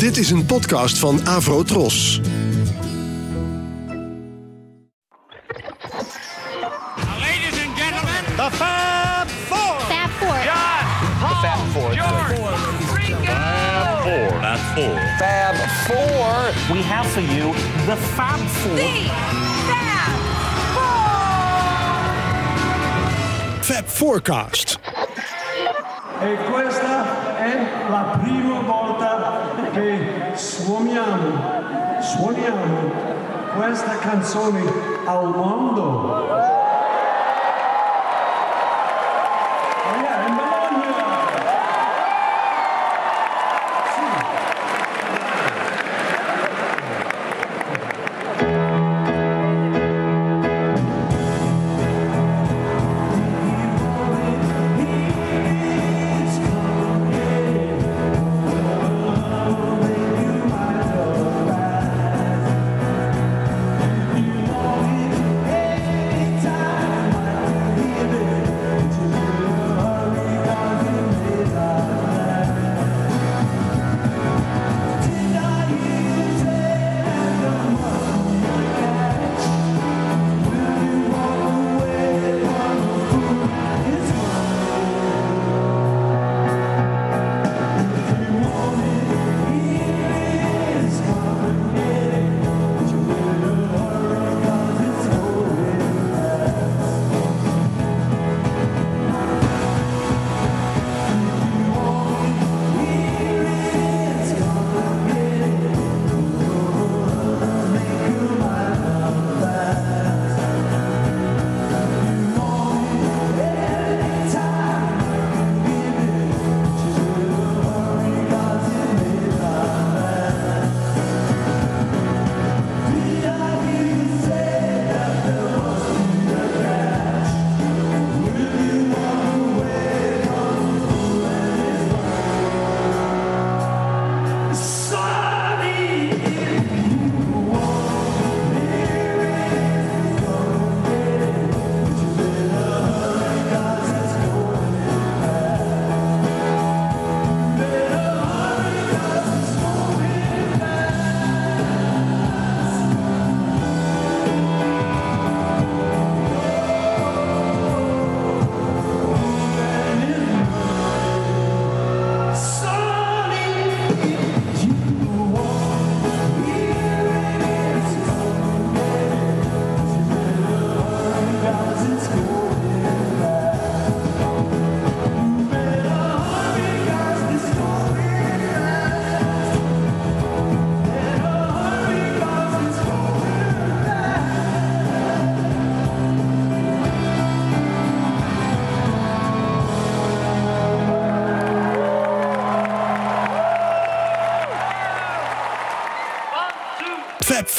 Dit is een podcast van Avro Tros. Ladies and gentlemen, The Fab Four. Fab Four. John, Paul, George, Ringo. Fab Four. Fab Four. We have for you the Fab Four. Fab Forecast. E suoniamo, suoniamo questa canzone al mondo.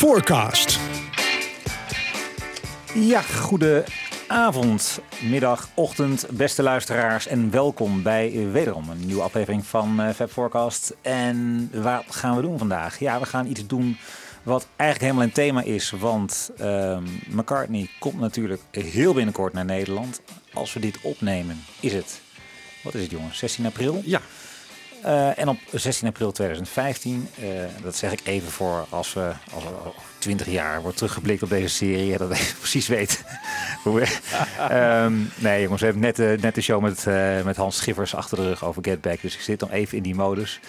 Forecast. Ja, goedenavond, middag, ochtend, beste luisteraars. En welkom bij wederom een nieuwe aflevering van eh, Fab Forecast. En wat gaan we doen vandaag? Ja, we gaan iets doen wat eigenlijk helemaal een thema is. Want ehm, McCartney komt natuurlijk heel binnenkort naar Nederland. Als we dit opnemen, is het... Wat is het jongens? 16 april? Ja. Eh, en op 16 april 2015, eh, dat zeg ik even voor als we als er over 20 jaar wordt teruggeblikt op deze serie, dat ik precies weet hoe we. Ehm, nee, jongens, we hebben net, eh, net de show met, met Hans Schiffers achter de rug over Get Back, dus ik zit nog even in die modus.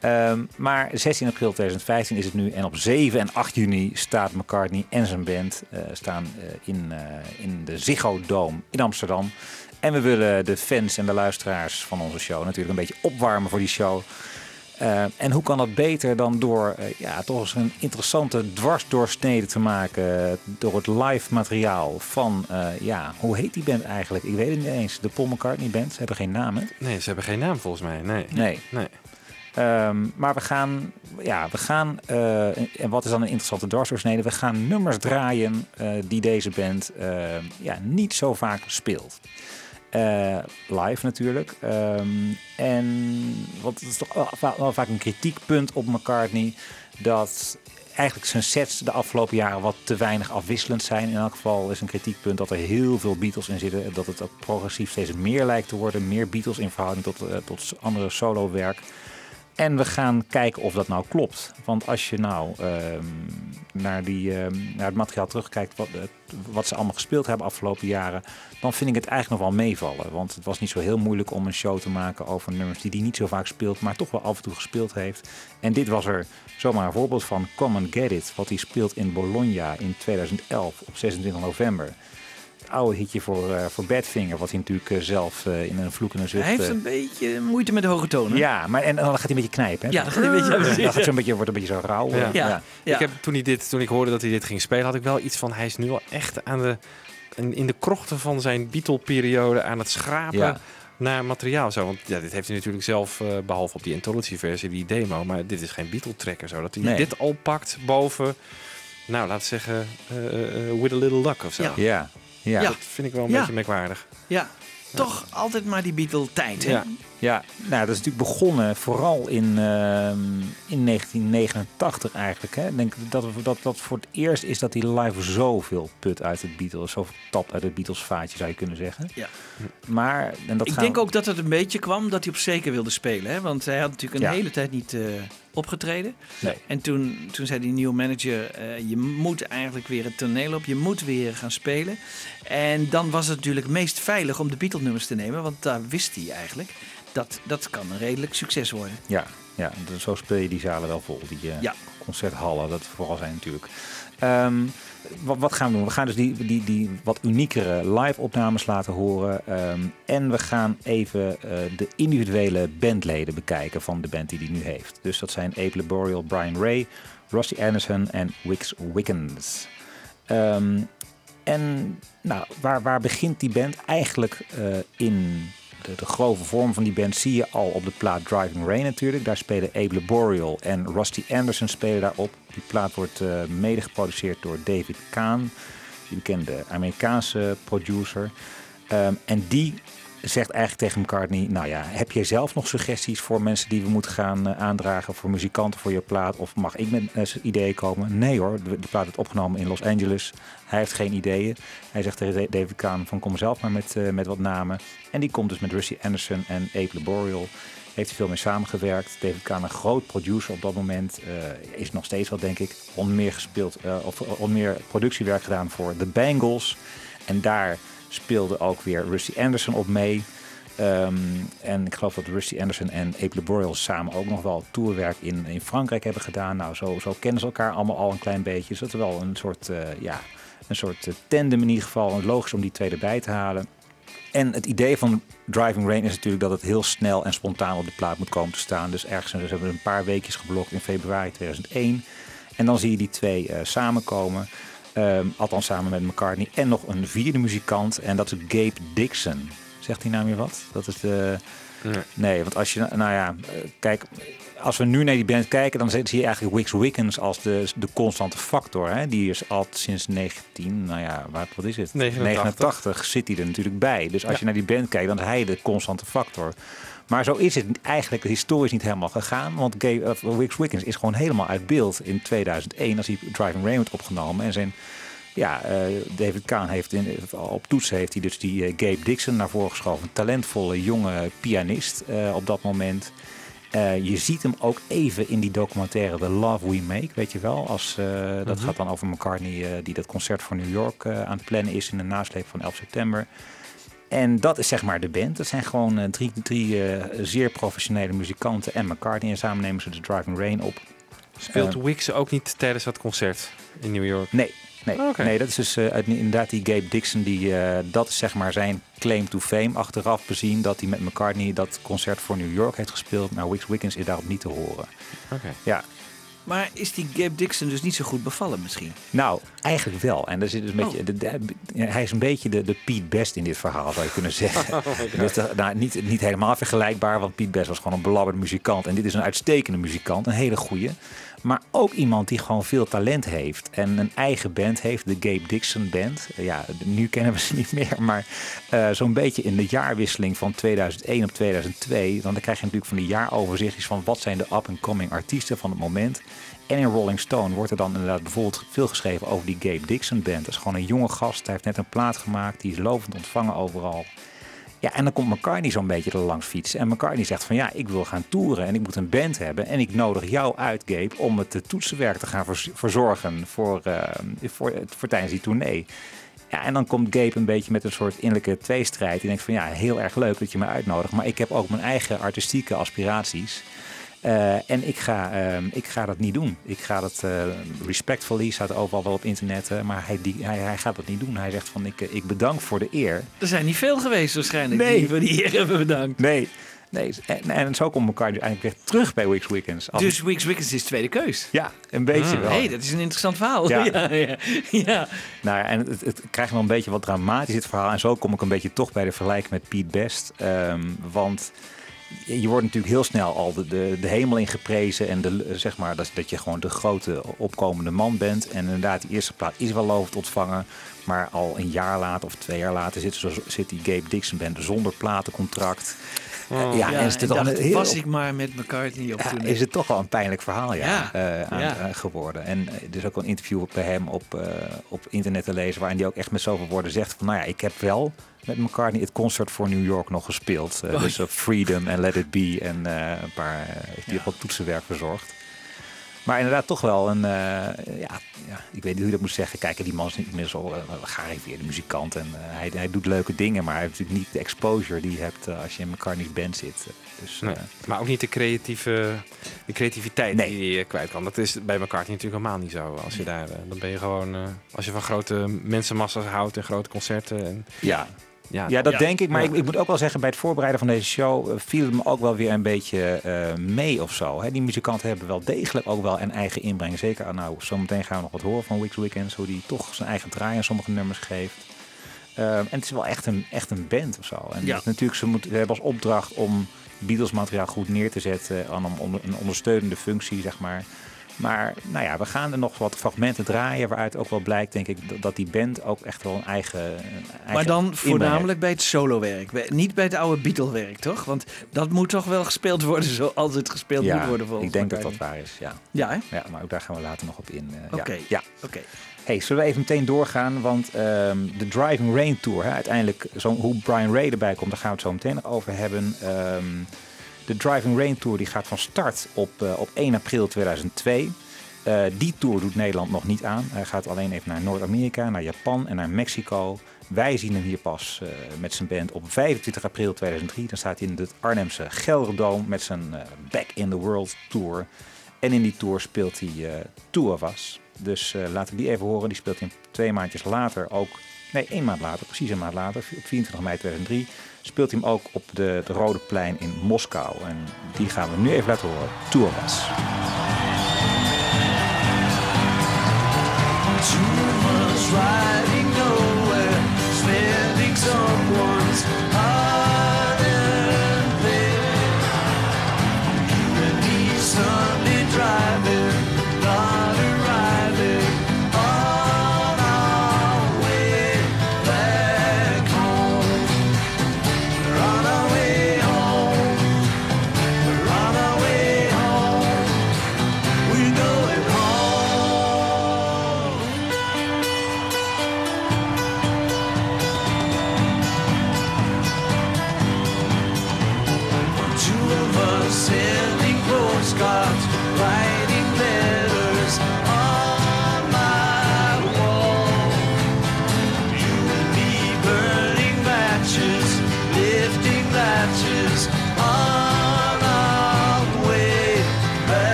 Ehm, maar 16 april 2015 is het nu en op 7 en 8 juni staat McCartney en zijn band staan in, in de Ziggo Dome in Amsterdam. En we willen de fans en de luisteraars van onze show natuurlijk een beetje opwarmen voor die show. Eh, en hoe kan dat beter dan door eh, ja, toch eens een interessante dwarsdoorsnede te maken door het live materiaal van, eh, ja, hoe heet die band eigenlijk? Ik weet het niet eens. De Paul McCartney Band. Ze hebben geen naam, hè? Nee, ze hebben geen naam volgens mij. Nee. Nee. Nee. Ehm, maar we gaan, ja, we gaan, en wat is dan een interessante dwarsdoorsnede? We gaan nummers draaien die deze band ja, niet zo vaak speelt. Eh, live natuurlijk. Ehm, en het is toch wel, va- wel vaak een kritiekpunt op McCartney dat eigenlijk zijn sets de afgelopen jaren wat te weinig afwisselend zijn. In elk geval is een kritiekpunt dat er heel veel Beatles in zitten. en Dat het ook progressief steeds meer lijkt te worden. Meer Beatles in verhouding tot, eh, tot andere solo werk. En we gaan kijken of dat nou klopt. Want als je nou ehm, naar, die, ehm, naar het materiaal terugkijkt, wat, wat ze allemaal gespeeld hebben afgelopen jaren, dan vind ik het eigenlijk nog wel meevallen. Want het was niet zo heel moeilijk om een show te maken over nummers die hij niet zo vaak speelt, maar toch wel af en toe gespeeld heeft. En dit was er zomaar een voorbeeld van. Come and Get It, wat hij speelt in Bologna in 2011 op 26 november. Oude hitje voor, eh, voor Badfinger, wat hij natuurlijk eh, zelf eh, in een vloek en een zucht... Hij heeft een beetje moeite met de hoge tonen. ja, maar en dan gaat hij een beetje knijpen. Hè? Ja, dan gaat hij een beetje- ja. Dan gaat zo'n beetje, wordt een beetje zo rauw. Ja. Ja. Ja. Ik heb, toen, hij dit, toen ik hoorde dat hij dit ging spelen, had ik wel iets van... Hij is nu al echt aan de, in, in de krochten van zijn Beatle-periode aan het schrapen Ja. naar materiaal. Zo. Want ja, dit heeft hij natuurlijk zelf, eh, behalve op die Anthology-versie, die demo. Maar dit is geen Beatle-tracker zo. Dat hij Nee. dit al pakt boven, nou, laten we zeggen, eh, eh, with a little luck of zo. Ja. Ja, ja. Ja. Dat vind ik wel een Ja. beetje merkwaardig. Ja, toch altijd maar die Beatle-tijd. hè? Ja. Nou, dat is natuurlijk begonnen vooral in, ehm, in 1989 eigenlijk. Hè. Ik denk dat, dat dat voor het eerst is dat hij live zoveel put uit het Beatles, zoveel tap uit het Beatles vaatje zou je kunnen zeggen. Ja. Maar, en dat Ik gaan denk ook dat het een beetje kwam dat hij op zeker wilde spelen. Hè? Want hij had natuurlijk een Ja. hele tijd niet eh, opgetreden. Nee. En toen, toen zei die nieuwe manager, eh, je moet eigenlijk weer het toneel op. Je moet weer gaan spelen. En dan was het natuurlijk meest veilig om de Beatle-nummers te nemen. Want daar wist hij eigenlijk, dat, dat kan een redelijk succes worden. Ja, ja zo speel je die zalen wel vol, die Ja. concerthallen, dat vooral zijn natuurlijk. Ehm, wat, wat gaan we doen? We gaan dus die, die, die wat uniekere live-opnames laten horen. ehm, en we gaan even eh, de individuele bandleden bekijken van de band die hij nu heeft. Dus dat zijn Abe Laboriel, Brian Ray, Rusty Anderson en Wix Wickens. Ehm, en nou, waar, waar begint die band? Eigenlijk eh, in de, de grove vorm van die band zie je al op de plaat Driving Rain natuurlijk. Daar spelen Abe Laboriel en Rusty Anderson spelen daarop. Die plaat wordt eh, mede geproduceerd door David Kahn, die bekende Amerikaanse producer. Ehm, en die zegt eigenlijk tegen McCartney, nou ja, heb jij zelf nog suggesties voor mensen die we moeten gaan eh, aandragen, voor muzikanten voor je plaat? Of mag ik met eh, ideeën komen? Nee hoor, de, plaat werd opgenomen in Los Angeles. Hij heeft geen ideeën. Hij zegt tegen David Kahn van kom zelf maar met, eh, met wat namen. En die komt dus met Rusty Anderson en Abe Laboriel. Heeft hij veel mee samengewerkt. David Kahn, een groot producer op dat moment, is nog steeds wel denk ik. Onder meer gespeeld, eh, of meer productiewerk gedaan voor The Bangles. En daar speelde ook weer Rusty Anderson op mee. Ehm, en ik geloof dat Rusty Anderson en Abe Laboriel samen ook nog wel tourwerk in, in Frankrijk hebben gedaan. Nou, zo, zo kennen ze elkaar allemaal al een klein beetje. Dus dat is wel een soort, eh, ja, een soort eh, tandem in ieder geval. Logisch om die twee erbij te halen. En het idee van Driving Rain is natuurlijk dat het heel snel en spontaan op de plaat moet komen te staan. Dus ergens dus hebben we een paar weekjes geblokt in februari 2001. En dan zie je die twee samenkomen. Ehm, althans samen met McCartney. En nog een vierde muzikant. En dat is Gabe Dixon. Zegt die naam je wat? Dat is de... Nee. Nee, want als je, nou ja, eh, kijk, als we nu naar die band kijken, dan zie je eigenlijk Wix Wickens als de, de constante factor. Hè? Die is al sinds 19, nou ja, wat, wat is het? 89. zit hij er natuurlijk bij. Dus als Ja. je naar die band kijkt, dan is hij de constante factor. Maar zo is het eigenlijk historisch niet helemaal gegaan. Want uh, Wix Wickens is gewoon helemaal uit beeld in 2001 als hij Driving Rain werd opgenomen. En zijn ja, eh, David Kahn heeft in, op toetsen heeft hij dus die eh, Gabe Dixon naar voren geschoven. Een talentvolle jonge pianist eh, op dat moment. Eh, je ziet hem ook even in die documentaire The Love We Make, weet je wel. Als, eh, Dat gaat dan over McCartney eh, die dat concert voor New York eh, aan het plannen is in de nasleep van 11 september. En dat is zeg maar de band. Dat zijn gewoon eh, drie, drie eh, zeer professionele muzikanten en McCartney. En samen nemen ze de Driving Rain op. Speelt Eh, Wix ook niet tijdens dat concert in New York? Nee, nee, Oké. nee dat is dus inderdaad die Gabe Dixon. Die, dat is zeg maar zijn claim to fame. Achteraf bezien dat hij met McCartney dat concert voor New York heeft gespeeld. Maar Wix Wickens is daarop niet te horen. Ja, Maar is die Gabe Dixon dus niet zo goed bevallen misschien? nou, eigenlijk wel. En daar zit dus een beetje, de, de- ja, hij is een beetje de, de Pete Best in dit verhaal, zou je kunnen zeggen. dus dat- nou, niet, niet helemaal vergelijkbaar, want Pete Best was gewoon een belabberde muzikant. En dit is een uitstekende muzikant, een hele goeie. Maar ook iemand die gewoon veel talent heeft. En een eigen band heeft, de Gabe Dixon Band. Eh, Ja, nu kennen we ze niet meer. Maar eh, zo'n beetje in de jaarwisseling van 2001 op 2002. Dan krijg je natuurlijk van die jaaroverzichtjes van wat zijn de up-and-coming artiesten van het moment. En in Rolling Stone wordt er dan inderdaad bijvoorbeeld veel geschreven over die Gabe Dixon Band. Dat is gewoon een jonge gast. Hij heeft net een plaat gemaakt. Die is lovend ontvangen overal. Ja, en dan komt McCartney zo'n beetje er langs fietsen. En McCartney zegt van ja, ik wil gaan toeren en ik moet een band hebben. En ik nodig jou uit, Gabe, om het eh, toetsenwerk te gaan verzorgen voor, eh, voor, voor tijdens die tournee. Ja, en dan komt Gabe een beetje met een soort innerlijke tweestrijd. Die denkt van ja, heel erg leuk dat je me uitnodigt. Maar ik heb ook mijn eigen artistieke aspiraties. Eh, en ik ga, ehm, ik ga dat niet doen. Ik ga dat eh, respectfully, staat overal wel op internet. eh, maar hij, die, hij, hij gaat dat niet doen. Hij zegt van ik, ik bedank voor de eer. Er zijn niet veel geweest waarschijnlijk Nee. die voor die heer hebben bedankt. Nee. nee en, en zo komt elkaar dus eigenlijk weer terug bij Wix Weekends. Als- Dus Weeks Wickens is tweede keus. ja, een beetje wel. Hé, hey, dat is een interessant verhaal. Ja. Ja, ja, ja. Nou ja, en het, het krijgt wel een beetje wat dramatisch dit verhaal. En zo kom ik een beetje toch bij de vergelijking met Pete Best. Ehm, want je wordt natuurlijk heel snel al de, de, de hemel in geprezen. En de, zeg maar, dat, dat je gewoon de grote opkomende man bent. En inderdaad, die eerste plaat is wel lovend ontvangen. Maar al een jaar later of twee jaar later zit, zit die Gabe Dixon band zonder platencontract. Eh, ja, Ja, en is het heel, was ik maar met McCartney op ja, toen. is het toch wel een pijnlijk verhaal ja, Ja, eh, aan, ja. eh, geworden. En eh, er is ook een interview bij hem op, eh, op internet te lezen... waarin hij ook echt met zoveel woorden zegt van... nou ja, ik heb wel met McCartney het concert voor New York nog gespeeld. Oh, dus Freedom en Let It Be en eh, een paar... eh, heeft hij ook wat toetsenwerk verzorgd. Maar inderdaad toch wel een... eh, ja, ja, ik weet niet hoe je dat moet zeggen. Kijk, die man is inmiddels al uh, gearriveerde muzikant. En eh, hij, hij doet leuke dingen. Maar hij heeft natuurlijk niet de exposure die je hebt eh, als je in McCartney's band zit. Dus, Nee, eh, maar ook niet de, creatieve, de creativiteit Nee. die je kwijt kan. Dat is bij McCartney natuurlijk helemaal niet zo. Als je daar, eh, dan ben je gewoon, eh, als je van grote mensenmassa's houdt en grote concerten. En, ja, ja, Ja, dat Ja. denk ik. Maar ik, ik moet ook wel zeggen, bij het voorbereiden van deze show eh, viel het me ook wel weer een beetje eh, mee of zo. Hè. Die muzikanten hebben wel degelijk ook wel een eigen inbreng. Zeker, ah, nou, zometeen gaan we nog wat horen van Wix Weekends, hoe die toch zijn eigen draai aan sommige nummers geeft. Eh, en het is wel echt een, echt een band of zo. En Ja. natuurlijk, ze, moeten, ze hebben als opdracht om Beatles materiaal goed neer te zetten. Aan een, onder- een ondersteunende functie, zeg maar. Maar nou ja, we gaan er nog wat fragmenten draaien waaruit ook wel blijkt, denk ik, dat- die band ook echt wel een eigen. een eigen Maar dan voornamelijk bij het solowerk. Niet bij het oude Beatle-werk, toch? Want dat moet toch wel gespeeld worden zoals het gespeeld ja, moet worden volgens ik denk dat dat waar is, ja. Ja, hè? ja. Maar ook daar gaan we later nog op in. eh, Oké. ja. ja. Oké. Hey, zullen we even meteen doorgaan? Want ehm, de Driving Rain Tour, hè, uiteindelijk zo, hoe Brian Ray erbij komt, daar gaan we het zo meteen nog over hebben. Ehm, de Driving Rain Tour die gaat van start op, eh, op 1 april 2002. Eh, die tour doet Nederland nog niet aan. Hij gaat alleen even naar Noord-Amerika, naar Japan en naar Mexico. Wij zien hem hier pas eh, met zijn band op 25 april 2003. Dan staat hij in het Arnhemse Gelderdoom met zijn Back in the World Tour. En in die tour speelt hij Two of Us. Dus laten we die even horen. Die speelt hij twee maandjes later ook. Nee, één maand later, precies een maand later, op 24 mei 2003. Speelt hij hem ook op de, de Rode Plein in Moskou. En die gaan we nu even laten horen. Two of Us. We're going home.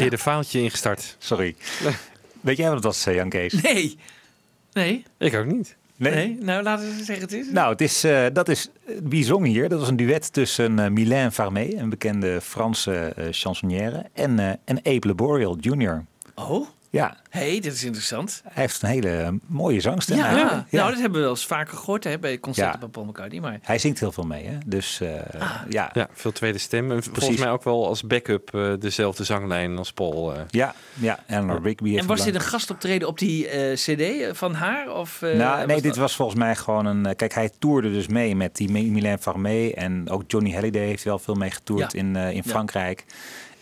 Verkeerde faaltje ingestart. Sorry. Weet jij wat het was, eh, Jan Kees? Nee. Nee. Ik ook niet. Nee. Nou, laten we zeggen het is. Nou, het is, eh, dat is wie zong hier. Dat was een duet tussen uh, Mylène Farmé, een bekende Franse eh, chansonnière, en, eh en Abe Laboriel Jr. Oh. Ja, hey, dit is interessant. hij heeft een hele mooie zangstem. Ja, nou, dat hebben we wel eens vaker gehoord hè, bij concerten Ja. bij Paul McCartney. Maar Hij zingt heel veel mee, hè? Dus eh, ja. Ja, veel tweede stem. En volgens mij ook wel als backup eh, dezelfde zanglijn als Paul. eh. Ja, ja. Eleanor Rigby heeft en was dit een gastoptreden op die eh, CD van haar? Of, eh, nou, nee, was dit dat- was volgens mij gewoon een... Kijk, hij toerde dus mee met die Mylène Farmé. En ook Johnny Halliday heeft wel veel mee getoerd Ja. in, eh, in Ja. Frankrijk.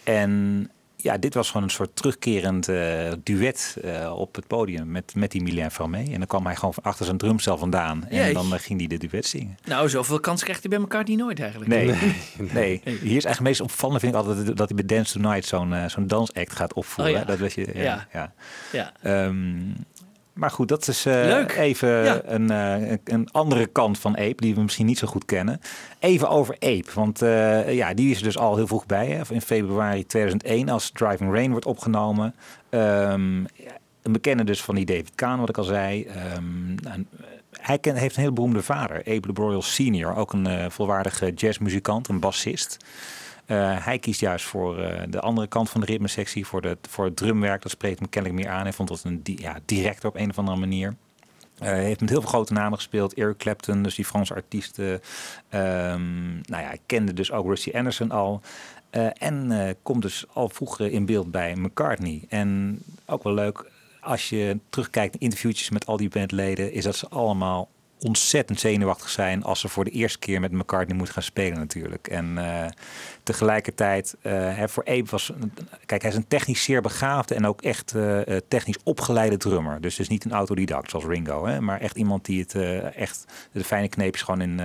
En ja, dit was gewoon een soort terugkerend eh, duet eh, op het podium met, met die Mylène Farmé. En dan kwam hij gewoon van achter zijn drumstel vandaan. En dan eh, ging hij de duet zingen. Nou, zoveel kans krijgt hij bij McCartney nooit eigenlijk. Nee, nee. Hier is eigenlijk meest opvallend vind ik altijd dat hij bij Dance Tonight zo'n zo'n dansact gaat opvoeren. Oh ja. Dat weet je, ja. Ja. ja. Ja. Maar goed, dat is eh, even Ja. een, eh, een andere kant van Ape, die we misschien niet zo goed kennen. Even over Ape, want eh, ja, die is er dus al heel vroeg bij. Hè. In februari 2001 als Driving Rain wordt opgenomen. Ehm, een bekende dus van die David Kahn, wat ik al zei. Ehm, nou, hij ken, heeft een heel beroemde vader, Abe Laboriel Senior. Ook een eh, volwaardige jazzmuzikant, een bassist. Eh, hij kiest juist voor eh, de andere kant van de ritmesectie, voor, voor het drumwerk. Dat spreekt hem kennelijk meer aan. Hij vond dat een di- ja, directer op een of andere manier. Eh, Hij heeft met heel veel grote namen gespeeld. Eric Clapton, dus die Franse artiesten. Ehm, nou ja, ik kende dus ook Rusty Anderson al. En komt dus al vroeger in beeld bij McCartney. En ook wel leuk, als je terugkijkt naar interviewtjes met al die bandleden... is dat ze allemaal ontzettend zenuwachtig zijn als ze voor de eerste keer met McCartney moeten gaan spelen natuurlijk. En tegelijkertijd, eh, hè, voor Abe was, kijk hij is een technisch zeer begaafde en ook echt eh, eh, technisch opgeleide drummer. Dus dus niet een autodidact zoals Ringo, hè, maar echt iemand die het echt de fijne kneepjes gewoon in,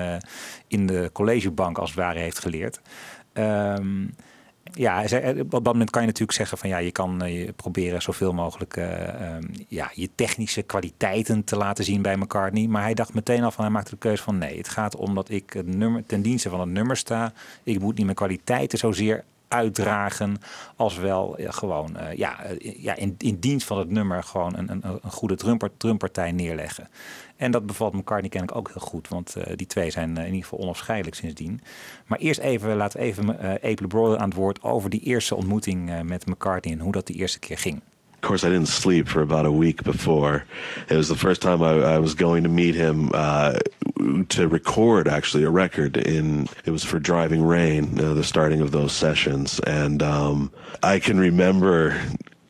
in de collegebank als het ware heeft geleerd. Ehm, ja, zei, op dat moment kan je natuurlijk zeggen van ja, je kan eh, je proberen zoveel mogelijk eh, ehm, ja, je technische kwaliteiten te laten zien bij McCartney. Maar hij dacht meteen al van, hij maakte de keuze van nee, het gaat om dat ik het nummer, ten dienste van het nummer sta. Ik moet niet mijn kwaliteiten zozeer uitdragen als wel eh, gewoon eh, ja, eh, ja, in, in dienst van het nummer gewoon een, een, een goede drumpar, drumpartij neerleggen. En dat bevalt McCartney kennelijk ook heel goed, want eh, die twee zijn eh, in ieder geval onafscheidelijk sindsdien. Maar eerst even, laten we even eh Ape LeBron aan het woord over die eerste ontmoeting eh, met McCartney en hoe dat die eerste keer ging. Of course, I didn't sleep for about a week before. It was the first time I, I was going to meet him uh, to record, actually, a record. In it was for Driving Rain, uh, the starting of those sessions, and um, I can remember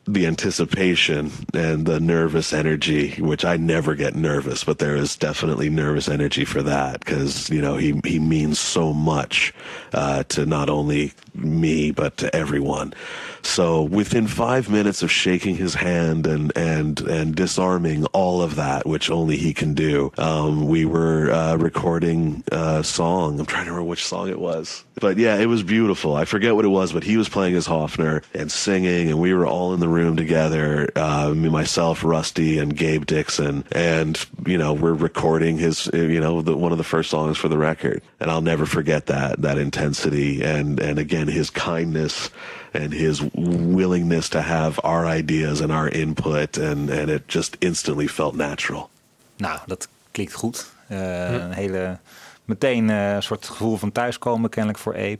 the anticipation and the nervous energy, which I never get nervous, but there is definitely nervous energy for that because you know he he means so much uh, to not only me but to everyone. So within five minutes of shaking his hand and and and disarming all of that, which only he can do, um, we were uh, recording a song. I'm trying to remember which song it was, but yeah, it was beautiful. I forget what it was, but he was playing his Hoffner and singing, and we were all in the room together. Uh, me, myself, Rusty, and Gabe Dixon, and you know we're recording his, uh, you know, the, one of the first songs for the record, and I'll never forget that that intensity and and again his kindness and his willingness to have our ideas and our input and and it just instantly felt natural. Nou, dat klikt goed. Eh, Een hele, meteen eh, een soort gevoel van thuiskomen kennelijk voor Ape.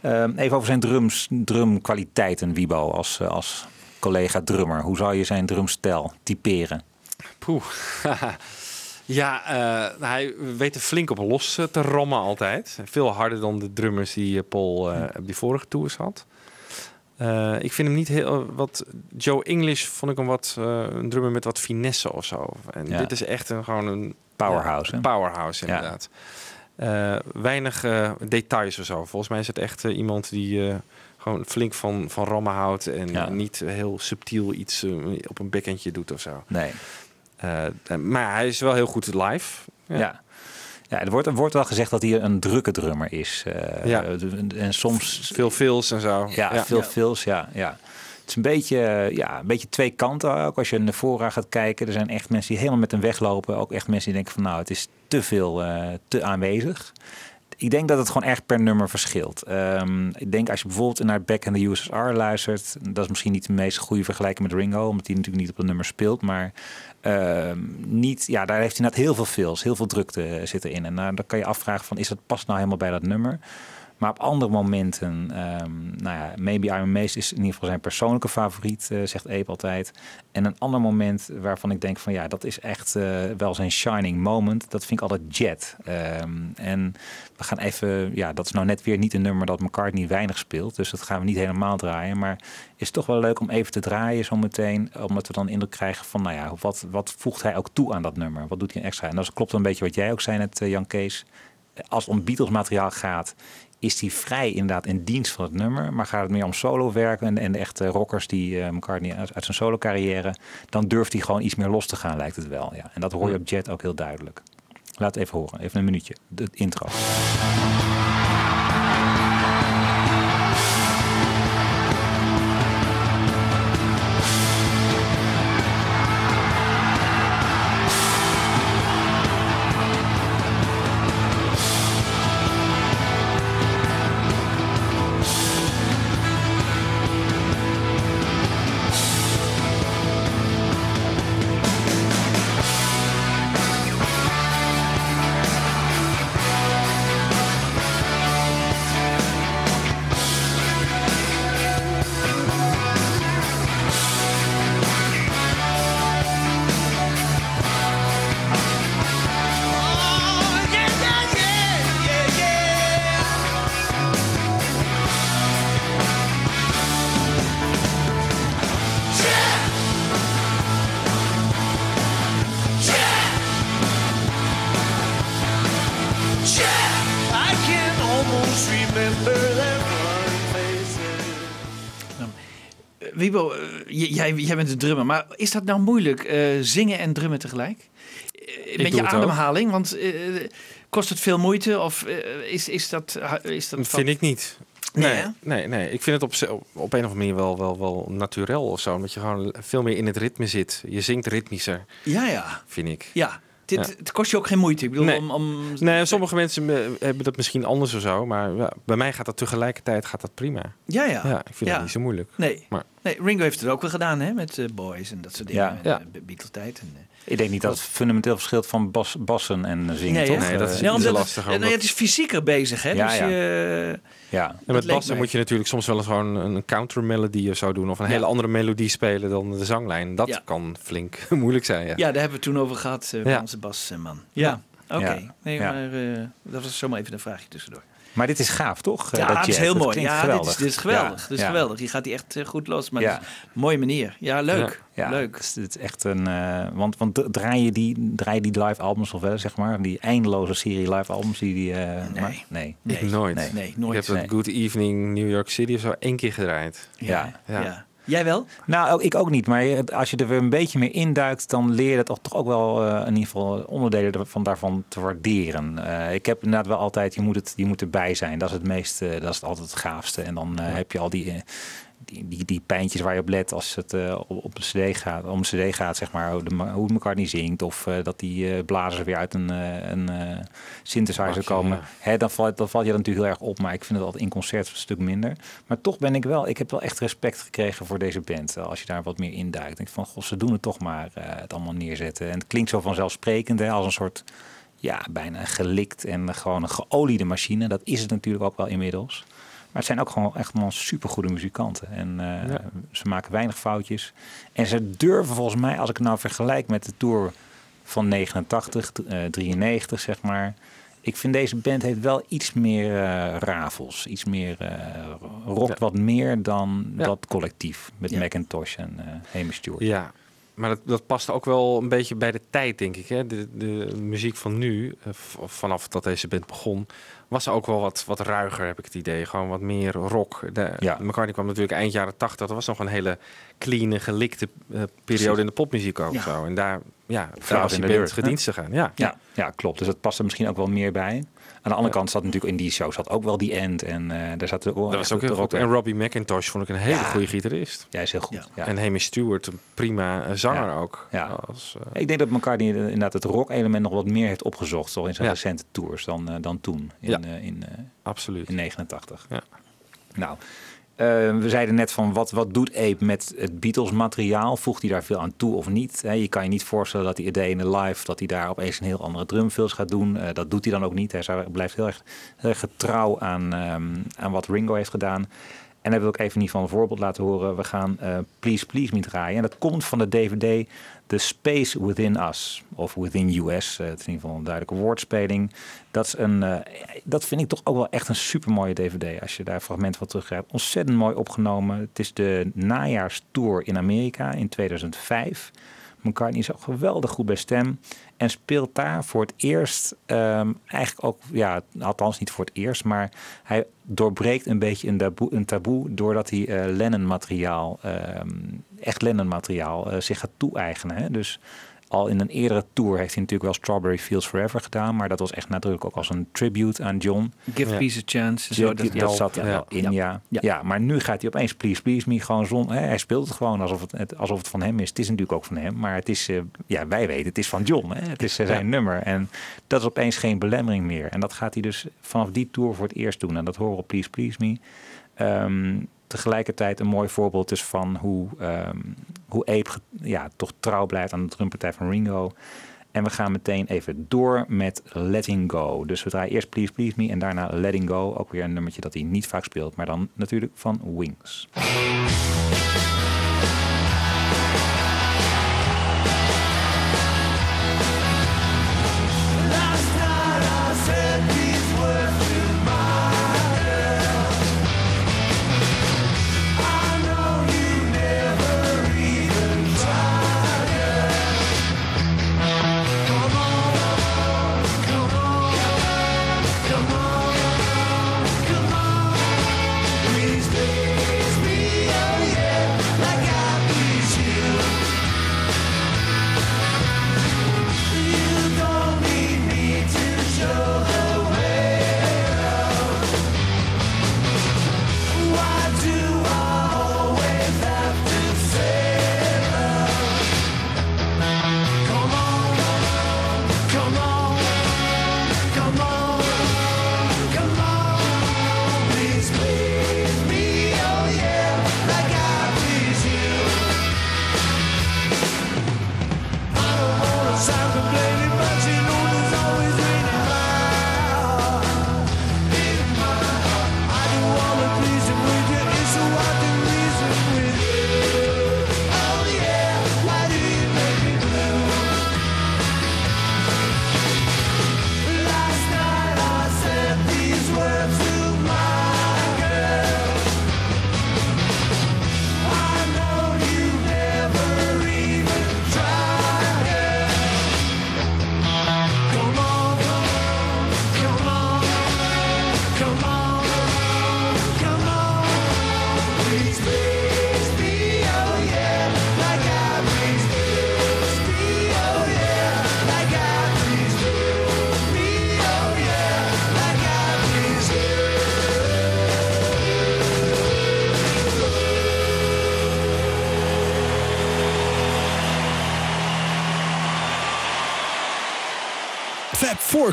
Ehm, even over zijn drums, drumkwaliteiten, Wibo, als, eh, als collega drummer. Hoe zou je zijn drumstijl typeren? Poeh. ja, eh, hij weet er flink op los eh, te rammen altijd. Veel harder dan de drummers die eh, Paul op die vorige tours had. Ik vind hem niet heel wat. Joe English vond ik hem wat een drummer met wat finesse of zo. En Ja. dit is echt een gewoon een Powerhouse, ja, hè? powerhouse Ja. inderdaad. Eh, weinig details of zo. Volgens mij is het echt iemand die gewoon flink van, van rammen houdt en Ja. niet heel subtiel iets eh, op een backendje doet of zo. Nee. Eh, maar hij is wel heel goed live. Ja. ja. er, wordt, er wordt wel gezegd dat hij een drukke drummer is. Eh, Ja. En soms Veel fills en zo. Ja, veel fills, ja, ja. Het is een beetje, ja, een beetje twee kanten ook. Als je naar voren gaat kijken, er zijn echt mensen die helemaal met hem weglopen. Ook echt mensen die denken van nou, het is te veel, eh, te aanwezig. Ik denk dat het gewoon echt per nummer verschilt. Ehm, ik denk als je bijvoorbeeld naar Back in the USSR luistert, dat is misschien niet de meest goede vergelijking met Ringo, omdat hij natuurlijk niet op een nummer speelt, maar ehm, niet, ja, daar heeft hij net heel veel fills, heel veel drukte eh, zit erin. En nou, dan kan je afvragen van, is dat past nou helemaal bij dat nummer? Maar op andere momenten, ehm, nou ja, Maybe Mace is in ieder geval zijn persoonlijke favoriet, eh, zegt Ape altijd. En een ander moment waarvan ik denk van ja, dat is echt eh, wel zijn shining moment. Dat vind ik altijd Jet. Ehm, en we gaan even, ja, dat is nou net weer niet een nummer dat McCartney weinig speelt. Dus dat gaan we niet helemaal draaien. Maar is toch wel leuk om even te draaien zometeen. Omdat we dan indruk krijgen van, nou ja, wat, wat voegt hij ook toe aan dat nummer? Wat doet hij extra? En dat klopt een beetje wat jij ook zei net, eh, Jan Kees. Als om Beatles materiaal gaat, is hij vrij inderdaad in dienst van het nummer. Maar gaat het meer om solo werken en, en de echte rockers die eh, McCartney uit, uit zijn solo carrière, dan durft hij gewoon iets meer los te gaan, lijkt het wel. Ja. En dat hoor je op Jet ook heel duidelijk. Laat het even horen, even een minuutje. De intro. Jij, jij bent een drummer, maar is dat nou moeilijk, eh, zingen en drummen tegelijk? Eh, Met je ademhaling, want eh, kost het veel moeite of is, is dat... Is dat vind ik niet. Nee, Nee, nee, nee, ik vind het op, op een of andere manier wel, wel, wel naturel of zo. Omdat je gewoon veel meer in het ritme zit. Je zingt ritmischer, Ja, ja. vind ik. Ja, dit, Ja. het kost je ook geen moeite. Ik bedoel, Nee. om, om... Nee, sommige mensen eh, hebben dat misschien anders of zo. Maar ja, bij mij gaat dat tegelijkertijd gaat dat prima. Ja, ja. Ja, ik vind Ja. dat niet zo moeilijk. Nee. Maar nee, Ringo heeft het ook wel gedaan, hè? Met eh, Boys en dat soort dingen. Ja. En, Ja. eh, Beatles-tijd. En, eh, Ik denk niet dat het fundamenteel verschilt van bas, bassen en zingen, Nee, toch? Nee, dat is het- lastig ja, het is fysieker bezig, hè? Ja, dus ja. Ja. En Dat met bassen moet je natuurlijk soms wel eens gewoon een countermelodie of zo doen. Of een Ja. hele andere melodie spelen dan de zanglijn. Dat Ja. kan flink moeilijk zijn, ja. Ja, daar hebben we toen over gehad uh, onze basman. Ja, oké. Ja. Nee, Ja. maar eh, dat was zomaar even een vraagje tussendoor. Maar dit is gaaf, toch? Eh, Ja, dat het is heel Dat mooi. Ja, dit is, dit is geweldig. Ja, Dit is ja. geweldig. Hier gaat hij echt eh, goed los. Maar Ja. het is een mooie manier. Ja, leuk. Ja, Leuk. Het is, het is echt een. eh, want want draai je die, draai je die live albums of wel, zeg maar? Die eindeloze serie live albums die die. eh, Nee. maar- nee. Nee. Ik nooit. Nee. Nee, Ik nooit. heb dat. Good Evening New York City of zo één keer gedraaid. Ja. Ja. Jij wel? Nou, ik ook niet. Maar als je er weer een beetje meer induikt, dan leer je het toch, ook wel eh, in ieder geval onderdelen van, daarvan te waarderen. Eh, ik heb inderdaad wel altijd, je moet, het, je moet erbij zijn. Dat is het meeste, dat is altijd het gaafste. En dan eh, heb je al die, eh, die, die, die pijntjes waar je op let als het eh, op, een cd gaat, om een cd gaat, zeg maar, hoe, de, hoe McCartney zingt. Of eh, dat die eh, blazers weer uit een, een synthesizer komen. ja. Hè, dan, valt, dan valt je dat natuurlijk heel erg op. Maar ik vind het altijd in concert een stuk minder. Maar toch ben ik wel, ik heb wel echt respect gekregen voor deze band. Als je daar wat meer induikt. Ik denk van, god, ze doen het toch maar het allemaal neerzetten. En het klinkt zo vanzelfsprekend, hè, als een soort, ja, bijna gelikt en gewoon een geoliede machine. Dat is het natuurlijk ook wel inmiddels. Maar het zijn ook gewoon echt wel supergoede muzikanten. En eh, Ja. ze maken weinig foutjes. En ze durven volgens mij, als ik het nou vergelijk met de tour van 89, eh, 93 zeg maar. Ik vind deze band heeft wel iets meer eh, rafels. Iets meer, rokt wat meer dan Ja. dat collectief. Met. Macintosh en eh Hamish Stewart. Ja, maar dat, dat past ook wel een beetje bij de tijd, denk ik. Hè? De, de muziek van nu, vanaf dat deze band begon, was ook wel wat, wat ruiger, heb ik het idee. Gewoon wat meer rock. De, Ja. McCartney kwam natuurlijk eind jaren tachtig. Dat was nog een hele clean, gelikte eh, periode Precies. in de popmuziek ook Ja. zo. En daar, ja, daar was in de band deur, hè? gedienstig aan. Ja. Ja, ja, klopt. Dus dat past er misschien ook wel meer bij. Aan de andere Ja. kant zat natuurlijk in die show zat ook wel die end. En eh daar zat er Dat was ook heel goed. En Robbie McIntosh vond ik een hele Ja. goede gitarist. Jij is heel goed. Ja. Ja. En Hamish Stewart, een prima eh, zanger Ja. ook. Ja. Als, eh, Ik denk dat McCartney inderdaad het rock-element nog wat meer heeft opgezocht. Zo in zijn Ja. recente tours dan, eh, dan toen. In, Ja. eh, in, eh, absoluut. in 89. Ja. Nou, eh, we zeiden net van wat, wat doet Ape met het Beatles materiaal? Voegt hij daar veel aan toe of niet? Je kan je niet voorstellen dat hij Day in the Life, dat hij daar opeens een heel andere drumfills gaat doen. Eh, dat doet hij dan ook niet. Hij blijft heel erg, heel erg getrouw aan, ehm, aan wat Ringo heeft gedaan. En daar wil ik even niet van een voorbeeld laten horen. We gaan eh, Please Please Me draaien. En dat komt van de DVD The Space Within Us. Of Within US. Eh, het is in ieder geval een duidelijke woordspeling. Dat, is een, eh, dat vind ik toch ook wel echt een supermooie DVD. Als je daar fragmenten van terugkrijgt. Ontzettend mooi opgenomen. Het is de najaarstour in Amerika in 2005. McCartney is ook geweldig goed bij stem. En speelt daar voor het eerst, ehm, eigenlijk ook, ja, althans niet voor het eerst, maar hij doorbreekt een beetje een taboe, een taboe doordat hij eh Lennon-materiaal, ehm, echt Lennon-materiaal, eh, zich gaat toe-eigenen. Dus al in een eerdere tour heeft hij natuurlijk wel Strawberry Fields Forever gedaan, maar dat was echt nadrukkelijk ook als een tribute aan John. Give Ja. Peace a Chance. Zo, dat, dat, dat zat er ja, wel in, ja, ja. Ja. ja. maar nu gaat hij opeens Please Please Me gewoon zon. Hè, hij speelt het gewoon alsof het, het- alsof het van hem is. Het is natuurlijk ook van hem, maar het is, eh, ja, wij weten, het is van John. Hè. Het is eh, zijn nummer. En dat is opeens geen belemmering meer. En dat gaat hij dus vanaf die tour voor het eerst doen. En dat horen we op Please Please Me. Ehm, tegelijkertijd een mooi voorbeeld dus van hoe, ehm, hoe Ape ja, toch trouw blijft aan de drumpartij van Ringo. En we gaan meteen even door met Letting Go. Dus we draaien eerst Please Please Me en daarna Letting Go. Ook weer een nummertje dat hij niet vaak speelt, maar dan natuurlijk van Wings.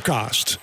Fab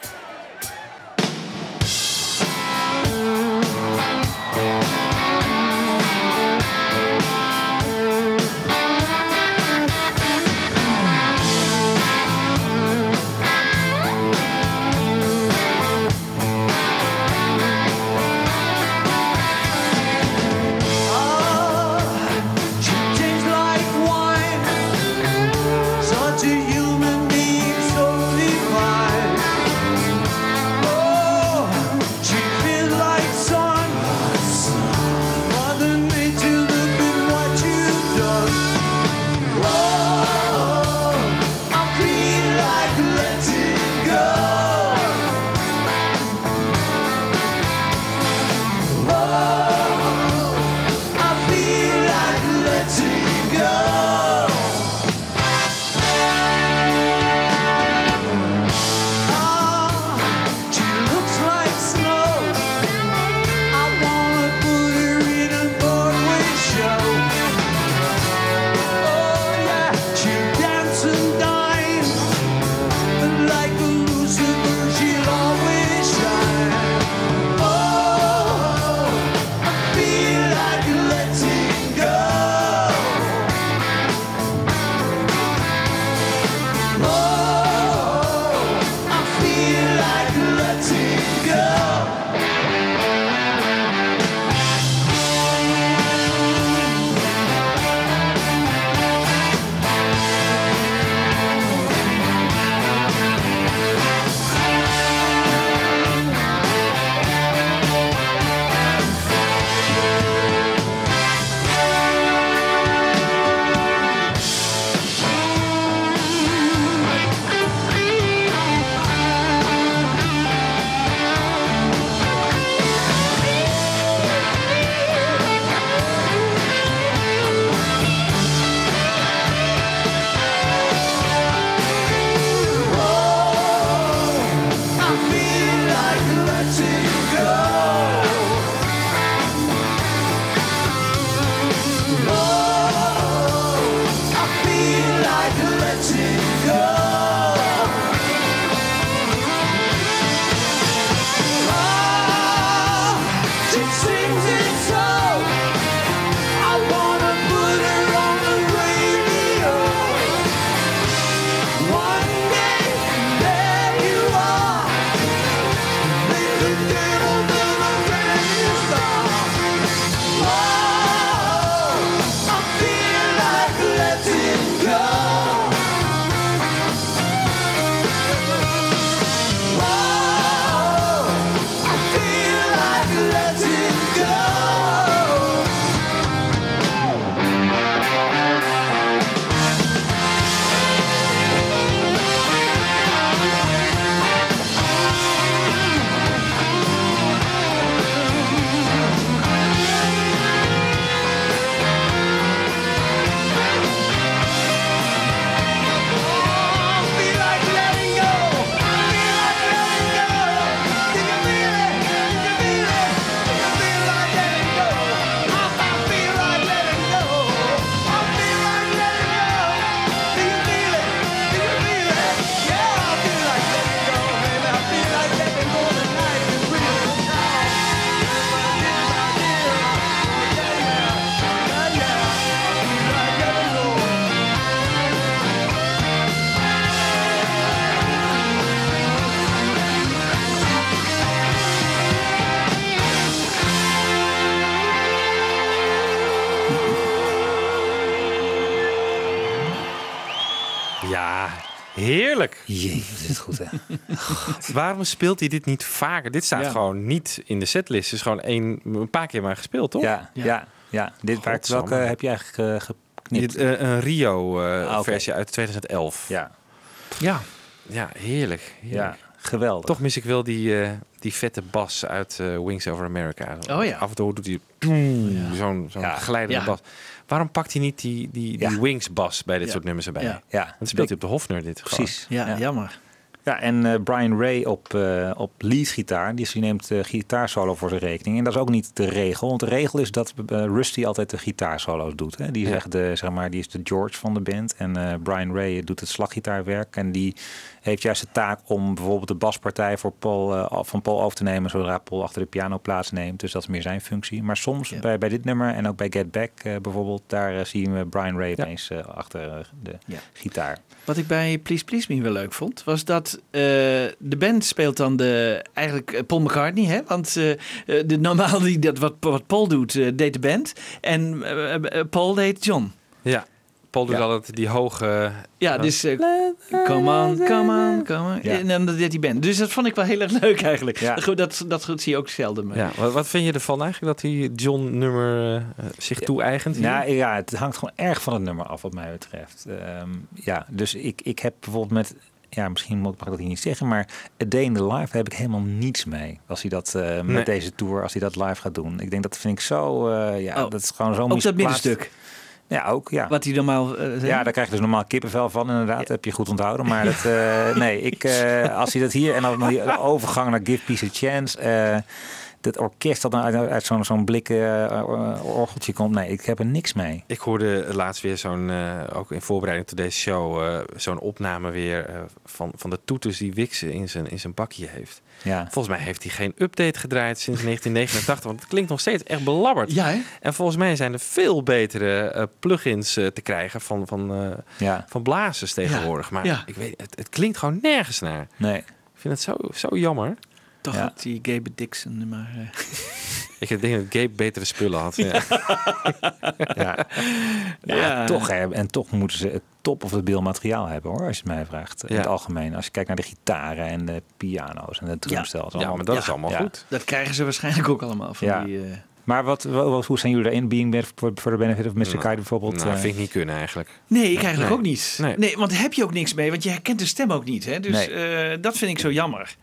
Waarom speelt hij dit niet vaker? Dit staat Ja. gewoon niet in de setlist. Het is gewoon één, een paar keer maar gespeeld, toch? Ja, ja, ja. Dit, Godsamme. welke heb je eigenlijk eh, geknipt? Dit, eh, een Rio-versie Ah, uit 2011. Ja, ja. Ja, heerlijk. ja, geweldig. Toch mis ik wel die, eh, die vette bas uit eh, Wings Over America. Oh ja. Af en toe doet hij doem, zo'n zo'n Ja. glijdende Ja. bas. Waarom pakt hij niet die, die, die Ja. Wings bas bij dit Ja. soort nummers erbij? Ja. Ja, Dan speelt hij op de Hofner dit gewoon. precies. Ja, jammer. Ja, en eh, Brian Ray op, eh op leadgitaar, die, die neemt uh, gitaarsolo voor zijn rekening. En dat is ook niet de regel, want de regel is dat Rusty altijd de gitaarsolo's doet. Hè. Die, is echt de, zeg maar, die is de George van de band en Brian Ray doet het slaggitaarwerk. En die heeft juist de taak om bijvoorbeeld de baspartij voor Paul, eh, van Paul over te nemen zodra Paul achter de piano plaatsneemt. Dus dat is meer zijn functie. Maar soms Ja. bij, bij dit nummer en ook bij Get Back eh, bijvoorbeeld, daar eh, zien we Brian Ray opeens eh, achter de Ja. gitaar. Wat ik bij Please Please Me wel leuk vond, was dat eh, de band speelt dan de, eigenlijk Paul McCartney, hè? Want eh, eh, de, normaal die, dat wat, wat Paul doet, eh, deed de band. En Paul deed John. Ja. Paul doet Ja. altijd die hoge... Ja, dus eh, come on, come on, come on. Ja. En dan deed die band. Dus dat vond ik wel heel erg leuk eigenlijk. Ja. Goed, Dat, dat, zie je ook zelden. Maar. Ja, wat, wat vind je ervan eigenlijk dat die John-nummer eh, zich toe-eigent? Nou ja, het hangt gewoon erg van het nummer af, wat mij betreft. Ehm, ja, dus ik, ik heb bijvoorbeeld met. Ja, misschien mag ik dat hier niet zeggen, maar A Day in the Life heb ik helemaal niets mee. Als hij dat eh, met Nee. deze tour, als hij dat live gaat doen. Ik denk dat vind ik zo. eh, ja, Oh, dat is gewoon zo Ook dat middenstuk, Ja, ook. Ja. wat hij normaal zei. Ja, daar krijg je dus normaal kippenvel van, inderdaad. Dat heb je goed onthouden. Maar dat, eh, nee, ik, eh, als hij dat hier en dan die overgang naar Give Peace a Chance. Eh dat orkest dat dan uit, uit zo'n zo'n blikken eh, orgeltje komt. Nee, ik heb er niks mee. Ik hoorde laatst weer zo'n, eh, ook in voorbereiding tot deze show, eh, zo'n opname weer eh, van, van de toeters die Wixen in zijn, in zijn bakje heeft. Ja. Volgens mij heeft hij geen update gedraaid sinds 1989, want het klinkt nog steeds echt belabberd. Ja, hè? En volgens mij zijn er veel betere eh, plugins eh, te krijgen van, van, eh, Ja, van blazers tegenwoordig. Maar ja. ik weet, het, het klinkt gewoon nergens naar. nee. Ik vind het zo, zo jammer. Toch Ja. had die Gabe Dixon, maar... eh, Ik denk dat Gabe betere spullen had. Ja. Ja. Ja, Ja. toch. Hè. En toch moeten ze het top of het beeldmateriaal hebben hoor, als je het mij vraagt. In het algemeen. Als je kijkt naar de gitaren en de piano's en de drumstels. ja, allemaal- maar dat Ja, is allemaal ja. goed. dat krijgen ze waarschijnlijk ook allemaal van Ja. die... eh, Maar wat, wat, hoe zijn jullie erin? Being for the Benefit of Mr. Nou, Kite bijvoorbeeld? Nou, eh, vind ik niet kunnen eigenlijk. Nee, ik eigenlijk Nee. ook niet. Nee. Nee. want daar heb je ook niks mee, want je herkent de stem ook niet. Hè? Dus Nee. eh, dat vind ik zo jammer.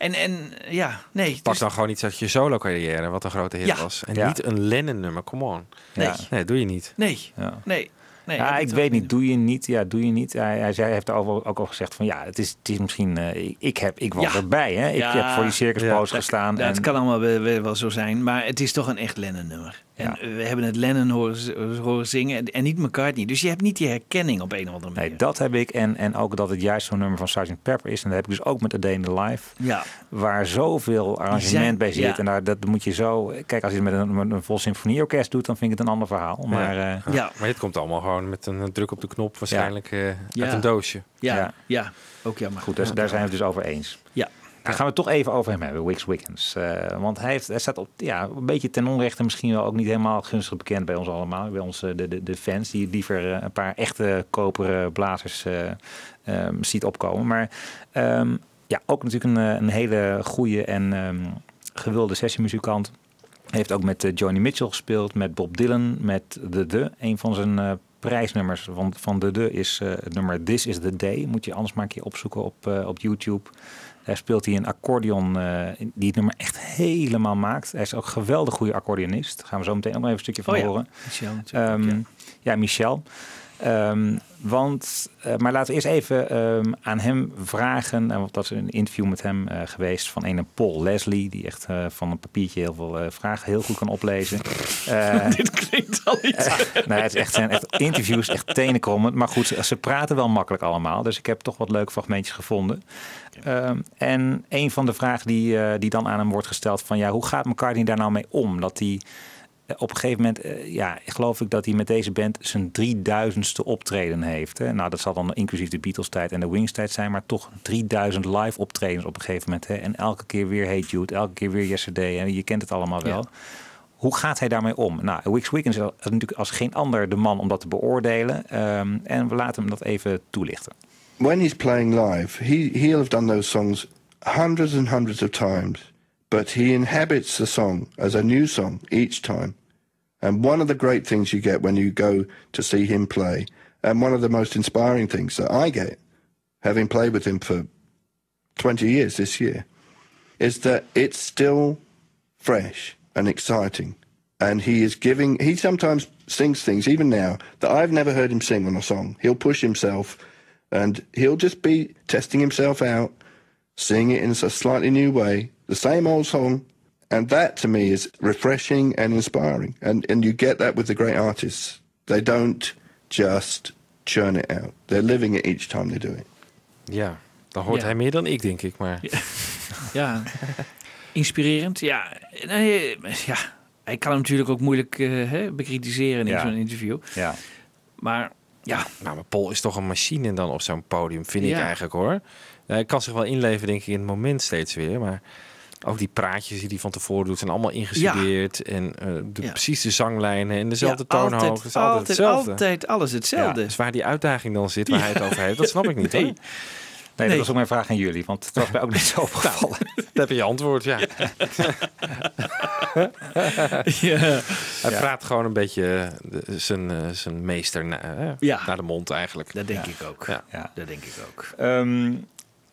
En, en ja, nee. Pak dus- dan gewoon iets uit je solo carrière, wat een grote hit Ja. was. En Ja. niet een Lennon nummer, come on. nee, ja. Nee, doe je niet. nee, Ja. nee, nee. ja, dat ik weet niet. Doe je niet? Ja, doe je niet. Hij, hij, zei, hij heeft erover ook al gezegd van ja, het is, het is misschien. eh, ik, heb, ik was Ja. erbij. Hè? Ik Ja. heb voor die circuspoos Ja. gestaan. Dat en, kan allemaal wel, wel- wel zo zijn, maar het is toch een echt Lennon-nummer. Ja. En we hebben het Lennon horen, zingen en, en niet McCartney. Dus je hebt niet die herkenning op een of andere manier. Nee, dat heb ik. En, en ook dat het juist zo'n nummer van Sgt. Pepper is. En dat heb ik dus ook met A Day in the Life. Ja, Waar zoveel arrangement zijn- bij zit. ja. En daar, dat moet je zo... Kijk, als je het met een, met een vol symfonieorkest doet, dan vind ik het een ander verhaal. Maar eh, Ja. Ja. Maar dit komt allemaal gewoon met een eh, druk op de knop waarschijnlijk eh, uit een doosje. ja, ja, Ja. ook jammer. goed, dus, daar zijn we het dus over eens. Ja. Dan gaan we toch even over hem hebben, Wix Wiggins. Eh, want hij, heeft, hij staat op, ja, een beetje ten onrechte misschien wel ook niet helemaal gunstig bekend bij ons allemaal. Bij ons, de, de, de fans, die liever eh, een paar echte koperen blazers eh, ehm, ziet opkomen. Maar ehm, ja, ook natuurlijk een, een hele goede en ehm, gewilde sessiemuzikant. Heeft ook met Joni Mitchell gespeeld, met Bob Dylan, met The The. Een van zijn prijsnummers van, van The The is het nummer This Is The Day. Moet je anders maar een keer opzoeken op, op YouTube. Daar speelt hij een accordeon eh, die het nummer echt helemaal maakt. Hij is ook een geweldig goede accordeonist. Daar gaan we zo meteen ook nog even een stukje van Oh ja, horen. Michel Ehm, ja. ja. Michel. Ehm, want, eh, maar laten we eerst even ehm, aan hem vragen. En want dat is een interview met hem eh, geweest van een Paul Leslie, die echt eh, van een papiertje heel veel vragen heel goed kan oplezen. Dit klinkt al iets. nee, het is echt, zijn echt interviews, echt tenenkrommend. Maar goed, ze, ze praten wel makkelijk allemaal. Dus ik heb toch wat leuke fragmentjes gevonden. Ehm, en een van de vragen die, die dan aan hem wordt gesteld van... ja, hoe gaat McCartney daar nou mee om? Dat hij op een gegeven moment, eh, ja, geloof ik dat hij met deze band zijn 3000ste optreden heeft. Hè? Nou, dat zal dan inclusief de Beatles-tijd en de Wings-tijd zijn, maar toch 3000 live optredens op een gegeven moment. Hè? En elke keer weer Hey Jude, elke keer weer Yesterday. En je kent het allemaal wel. Hoe gaat hij daarmee om? Nou, Wix Wiggins is natuurlijk als geen ander de man om dat te beoordelen. Ehm, en we laten hem dat even toelichten. when he's playing live, he he'll have done those songs hundreds and hundreds of times, but he inhabits the song as a new song each time. And one of the great things you get when you go to see him play, and one of the most inspiring things that I get, having played with him for 20 years this year, is that it's still fresh and exciting. And he is giving, he sometimes sings things, even now, that I've never heard him sing on a song. He'll push himself And he'll just be testing himself out, sing it in a slightly new way, the same old song. And that to me is refreshing and inspiring. And, and you get that with the great artists. They don't just churn it out. They're living it each time they do it. Ja, dan hoort Ja. hij meer dan ik, denk ik. Maar Ja, inspirerend. Ja, nee, ja, hij kan hem natuurlijk ook moeilijk eh, hè, bekritiseren in Ja. zo'n interview. Ja. Maar ja, Nou, maar Paul is toch een machine dan op zo'n podium, vind ik eigenlijk hoor. Hij kan zich wel inleven, denk ik, in het moment steeds weer. Maar ook die praatjes die hij van tevoren doet, zijn allemaal ingestudeerd. En eh, de, Ja. precies de zanglijnen en dezelfde ja, toonhoogte. altijd, Het is altijd, altijd, hetzelfde. altijd alles hetzelfde. Dus waar die uitdaging dan zit, waar hij het over heeft, dat snap ik niet. Nee. hoor. Nee, Nee. dat was ook mijn vraag aan jullie, want het was mij ook niet zo opgevallen. Dat heb je antwoord, ja. ja. Hij praat gewoon een beetje de- zijn, eh, zijn meester na- eh, Ja. naar de mond eigenlijk. Dat denk ik ook. Ja. Ja. Dat denk ik ook. Ehm,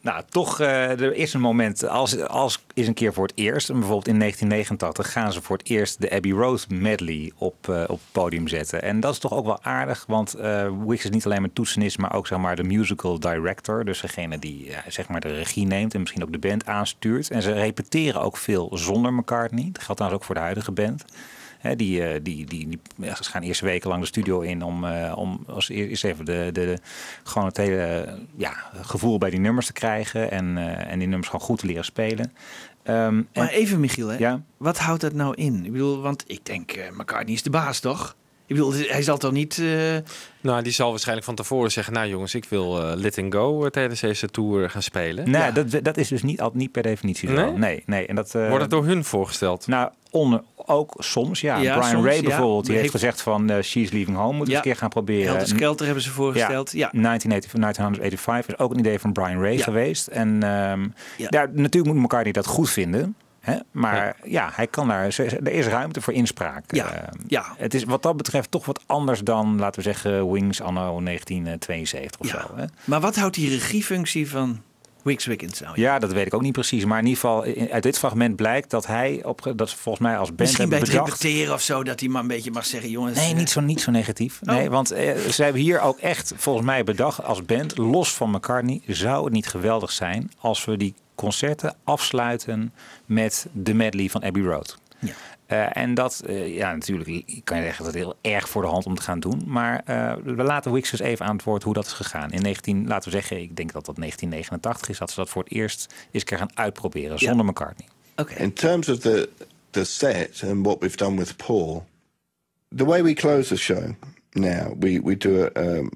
nou, toch, eh, er is een moment, als, als is een keer voor het eerst, bijvoorbeeld in 1989 gaan ze voor het eerst de Abbey Road medley op, eh, op het podium zetten. En dat is toch ook wel aardig, want eh Wix is niet alleen maar toetsenist, maar ook zeg maar de musical director. Dus degene die zeg maar de regie neemt en misschien ook de band aanstuurt. En ze repeteren ook veel zonder McCartney. Dat geldt trouwens ook voor de huidige band. Hè, die, eh, die, die, die ja, ze gaan eerst wekenlang de studio in om, eh, om als eer- eerst even de, de, de- gewoon het hele ja, gevoel bij die nummers te krijgen en, eh, en die nummers gewoon goed te leren spelen. Ehm, Maar en, even Michiel, hè? ja, wat houdt dat nou in? Ik bedoel, want ik denk, eh McCartney is de baas, toch? Ik bedoel, hij zal toch niet... eh, Nou, die zal waarschijnlijk van tevoren zeggen... nou jongens, ik wil eh Let and Go tijdens deze tour gaan spelen. nee, Ja. dat, dat is dus niet, al- niet per definitie zo. Nee? Nee, nee. En dat, eh, Wordt het door hun voorgesteld? Nou, ook soms, ja. Ja, Brian soms, Ray bijvoorbeeld, die heeft Heeft- gezegd van eh, She's Leaving Home, moet Ja. eens een keer gaan proberen. Helter Skelter hebben ze voorgesteld. Ja. 1980 1985 is ook een idee van Brian Ray geweest. En Ja. ja. natuurlijk moet McCartney dat goed vinden. Hè? Maar ja. hij kan daar, er is ruimte voor inspraak. Ja. Ehm, Ja. Het is wat dat betreft toch wat anders dan, laten we zeggen, Wings anno 1972 of Ja. zo. Hè? Maar wat houdt die regiefunctie van Wiggins nou? in? Ja, dat weet ik ook niet precies. Maar in ieder geval, uit dit fragment blijkt dat hij, op, dat volgens mij als band Misschien bij het bedacht... repeteren of zo, dat hij maar een beetje mag zeggen, jongens... Nee, eh, niet zo, niet zo negatief. Oh. Nee, want eh, ze hebben hier ook echt volgens mij bedacht als band, los van McCartney, zou het niet geweldig zijn als we die concerten afsluiten met de medley van Abbey Road. Ja. Eh, en dat, eh, ja, natuurlijk kan je zeggen dat het heel erg voor de hand om te gaan doen. Maar eh, we laten Wix dus even aan het woord hoe dat is gegaan. In 19, laten we zeggen, ik denk dat dat 1989 is, dat ze dat voor het eerst eens keer gaan uitproberen zonder McCartney. Oké. In terms of the the set and what we've done with Paul, the way we close the show now, we we do a um,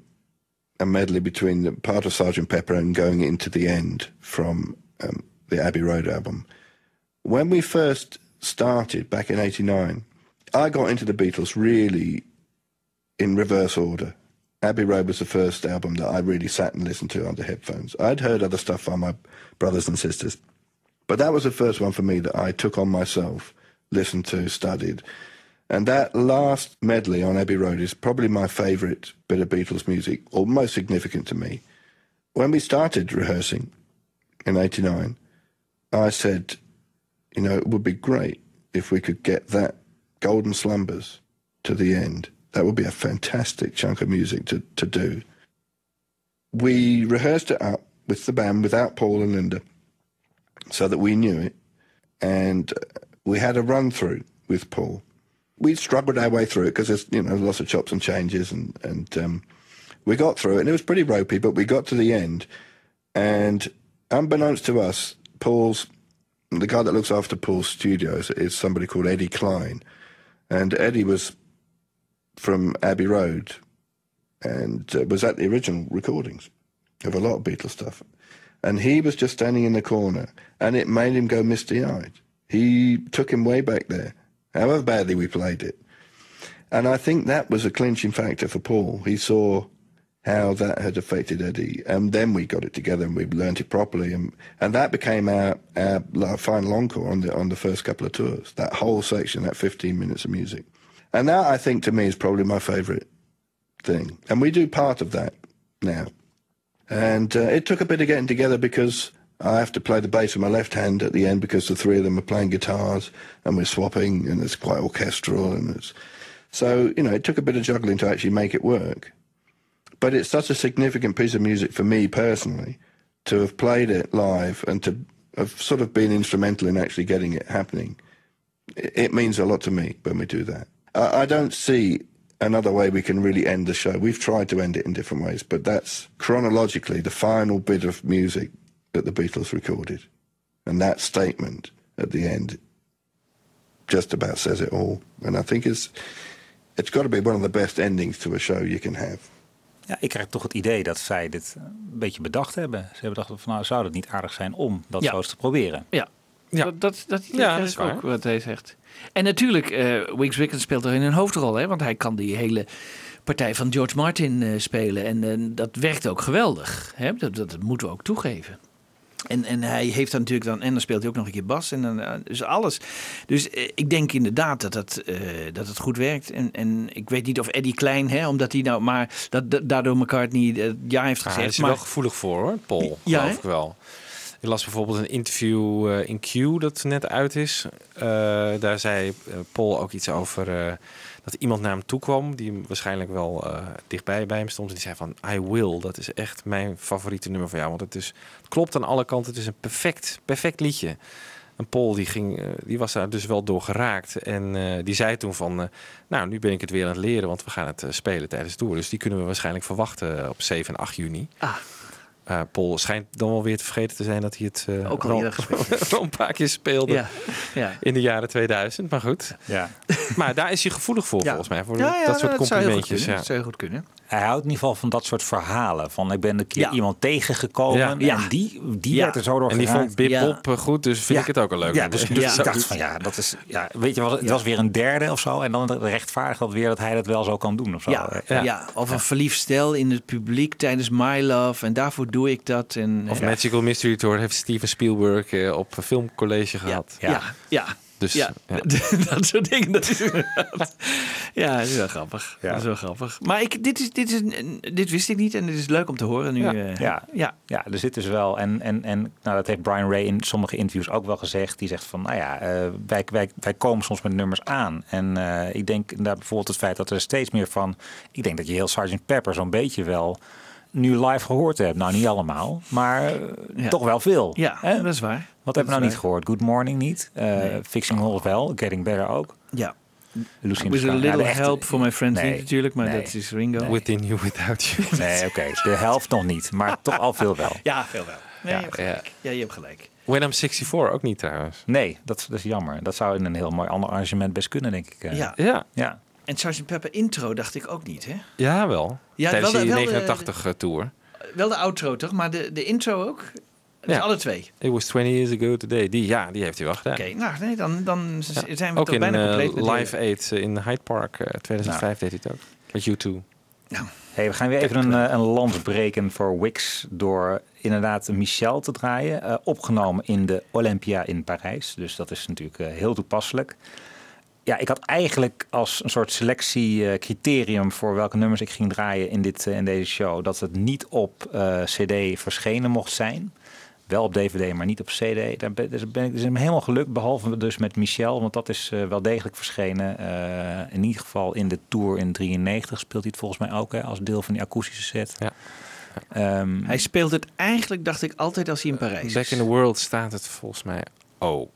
a medley between the part of Sergeant Pepper and going into the end from um, the Abbey Road album. When we first started back in '89, I got into the Beatles really in reverse order. Abbey Road was the first album that I really sat and listened to under headphones. I'd heard other stuff by my brothers and sisters, but that was the first one for me that I took on myself, listened to, studied. And that last medley on Abbey Road is probably my favorite bit of Beatles music, or most significant to me. When we started rehearsing in 89, I said, you know, it would be great if we could get that Golden Slumbers to the end. That would be a fantastic chunk of music to, to do. We rehearsed it up with the band without Paul and Linda so that we knew it. And we had a run through with Paul. We struggled our way through it because there's, you know, lots of chops and changes and, and um, we got through it and it was pretty ropey, but we got to the end and unbeknownst to us, Paul's, the guy that looks after Paul's studios is somebody called Eddie Klein. And Eddie was from Abbey Road and uh, was at the original recordings of a lot of Beatles stuff. And he was just standing in the corner and it made him go misty eyed. He took him way back there, however badly we played it. And I think that was a clinching factor for Paul. He saw how that had affected Eddie, and then we got it together and we learnt it properly, and and that became our our final encore on the on the first couple of tours. That whole section, that 15 minutes of music, and that I think to me is probably my favourite thing. And we do part of that now, and uh, it took a bit of getting together because I have to play the bass with my left hand at the end because the three of them are playing guitars and we're swapping, and it's quite orchestral, and it's so you know it took a bit of juggling to actually make it work. But it's such a significant piece of music for me personally to have played it live and to have sort of been instrumental in actually getting it happening. It, means a lot to me when we do that. I don't see another way we can really end the show. We've tried to end it in different ways, but that's chronologically the final bit of music that the Beatles recorded. And that statement at the end just about says it all. And I think it's it's got to be one of the best endings to a show you can have. Ja, ik krijg toch het idee dat zij dit een beetje bedacht hebben. Ze hebben gedacht van nou zou het niet aardig zijn om dat Ja. zo eens te proberen. Ja, Ja. dat, dat, dat, Ja, dat is waar. ook wat hij zegt. En natuurlijk, eh Wiggs Wickens speelt erin een hoofdrol, hè, want hij kan die hele partij van George Martin eh, spelen. En eh, dat werkt ook geweldig. Hè? Dat, dat, dat moeten we ook toegeven. En, en hij heeft dan natuurlijk dan, en dan speelt hij ook nog een keer bas en dan, eh, dus alles. Dus eh, ik denk inderdaad dat, dat, eh, dat het goed werkt. En, en ik weet niet of Eddie Klein, hè, omdat hij nou, maar dat, dat daardoor McCartney eh, ja heeft gezegd. hij is er maar, wel gevoelig voor hoor, Paul. Ja, geloof ik wel. Ik las bijvoorbeeld een interview eh, in Q dat net uit is. Eh, daar zei eh, Paul ook iets over dat iemand naar hem toe kwam... die waarschijnlijk wel dichtbij bij hem stond. En die zei van, I will, dat is echt mijn favoriete nummer van jou. Want het, is, het klopt aan alle kanten, het is een perfect, perfect liedje. En Paul die ging, die was daar dus wel door geraakt. En die zei toen van, nou nu ben ik het weer aan het leren... want we gaan het spelen tijdens de tour. Dus die kunnen we waarschijnlijk verwachten op 7 en 8 juni. Ah. Eh, Paul schijnt dan wel weer te vergeten te zijn dat hij het eh, Ook al wel- een paar keer speelde ja, ja. in de jaren 2000. Maar goed, Ja. maar daar is hij gevoelig voor Ja. volgens mij. Voor Ja, ja, dat soort goed complimentjes. Dat zou heel goed kunnen. Hij houdt in ieder geval van dat soort verhalen. Van ik ben een keer Ja. iemand tegengekomen Ja. en Ja. die, die Ja. werd er zo door En die geraakt. vond Bip. Bob eh, goed, dus vind Ja. ik het ook een leuk Ja, dus, dus Ja. ik dacht van ja, dat is ja, weet je wat? Het was weer een derde of zo en dan rechtvaardigt dat weer dat hij dat wel zo kan doen of zo. Ja, ja. of een verliefd stel in het publiek tijdens My Love. En daarvoor doe ik dat. En, Of ja. Magical Mystery Tour heeft Steven Spielberg eh, op filmcollege ja, gehad. ja, ja, Dus ja. ja. dat soort dingen. Dat is ja, dat is wel grappig. Ja. Dat is wel grappig. Maar ik, dit, is, dit, is, dit wist ik niet en dit is leuk om te horen nu. Ja. eh, Ja. ja. Ja, er zit dus wel. En, en, en nou, dat heeft Brian Ray in sommige interviews ook wel gezegd. Die zegt van, nou ja, eh, wij, wij, wij komen soms met nummers aan. En eh, ik denk inderdaad bijvoorbeeld het feit dat er steeds meer van... Ik denk dat je heel Sgt. Pepper zo'n beetje wel nu live gehoord hebt. Nou, niet allemaal, maar eh, Ja. toch wel veel. Ja, Hè? dat is waar. Wat hebben we nou niet gehoord? Good Morning niet. Eh Nee. Fixing Holes wel. Getting Better ook. Ja. Lucy With a little echte- help for my friends Nee. niet natuurlijk, maar Nee. dat is Ringo. Within You, Without You. Nee, oké. De helft nog niet, maar toch al veel wel. Ja, veel wel. Nee, Ja, je hebt gelijk. Ja, je hebt gelijk. When I'm 64 ook niet trouwens. Nee, dat, dat is jammer. Dat zou in een heel mooi ander arrangement best kunnen, denk ik. eh. Ja. Ja, ja. En Sgt. Pepper intro dacht ik ook niet, hè? ja wel. Ja, Tijdens wel de- die wel de- 89 eh, tour. Wel de outro toch, maar de, de intro ook? Dus Ja. alle twee. It was 20 years ago today. Die, ja, die heeft hij wel gedaan. Oké, nou nee, dan, dan Ja. zijn we ook toch in bijna eh, compleet met de- Live Aid eh, in Hyde Park eh, 2005 deed hij het ook. Met U2. Hey, we gaan weer even een, een lans breken voor Wix door inderdaad Michel te draaien. eh, opgenomen in de Olympia in Parijs. Dus dat is natuurlijk heel toepasselijk. Ja, ik had eigenlijk als een soort selectiecriterium voor welke nummers ik ging draaien in, dit, eh, in deze show, dat het niet op eh, CD verschenen mocht zijn. Wel op DVD, maar niet op CD. Daar ben, dus ben ik dus helemaal gelukt, behalve dus met Michel, want dat is eh, wel degelijk verschenen. Eh, in ieder geval in de tour in 93 speelt hij het volgens mij ook hè, als deel van die akoestische set. Ja. Ehm, Hij speelt het eigenlijk, dacht ik, altijd als hij in Parijs Back in the World staat het volgens mij ook.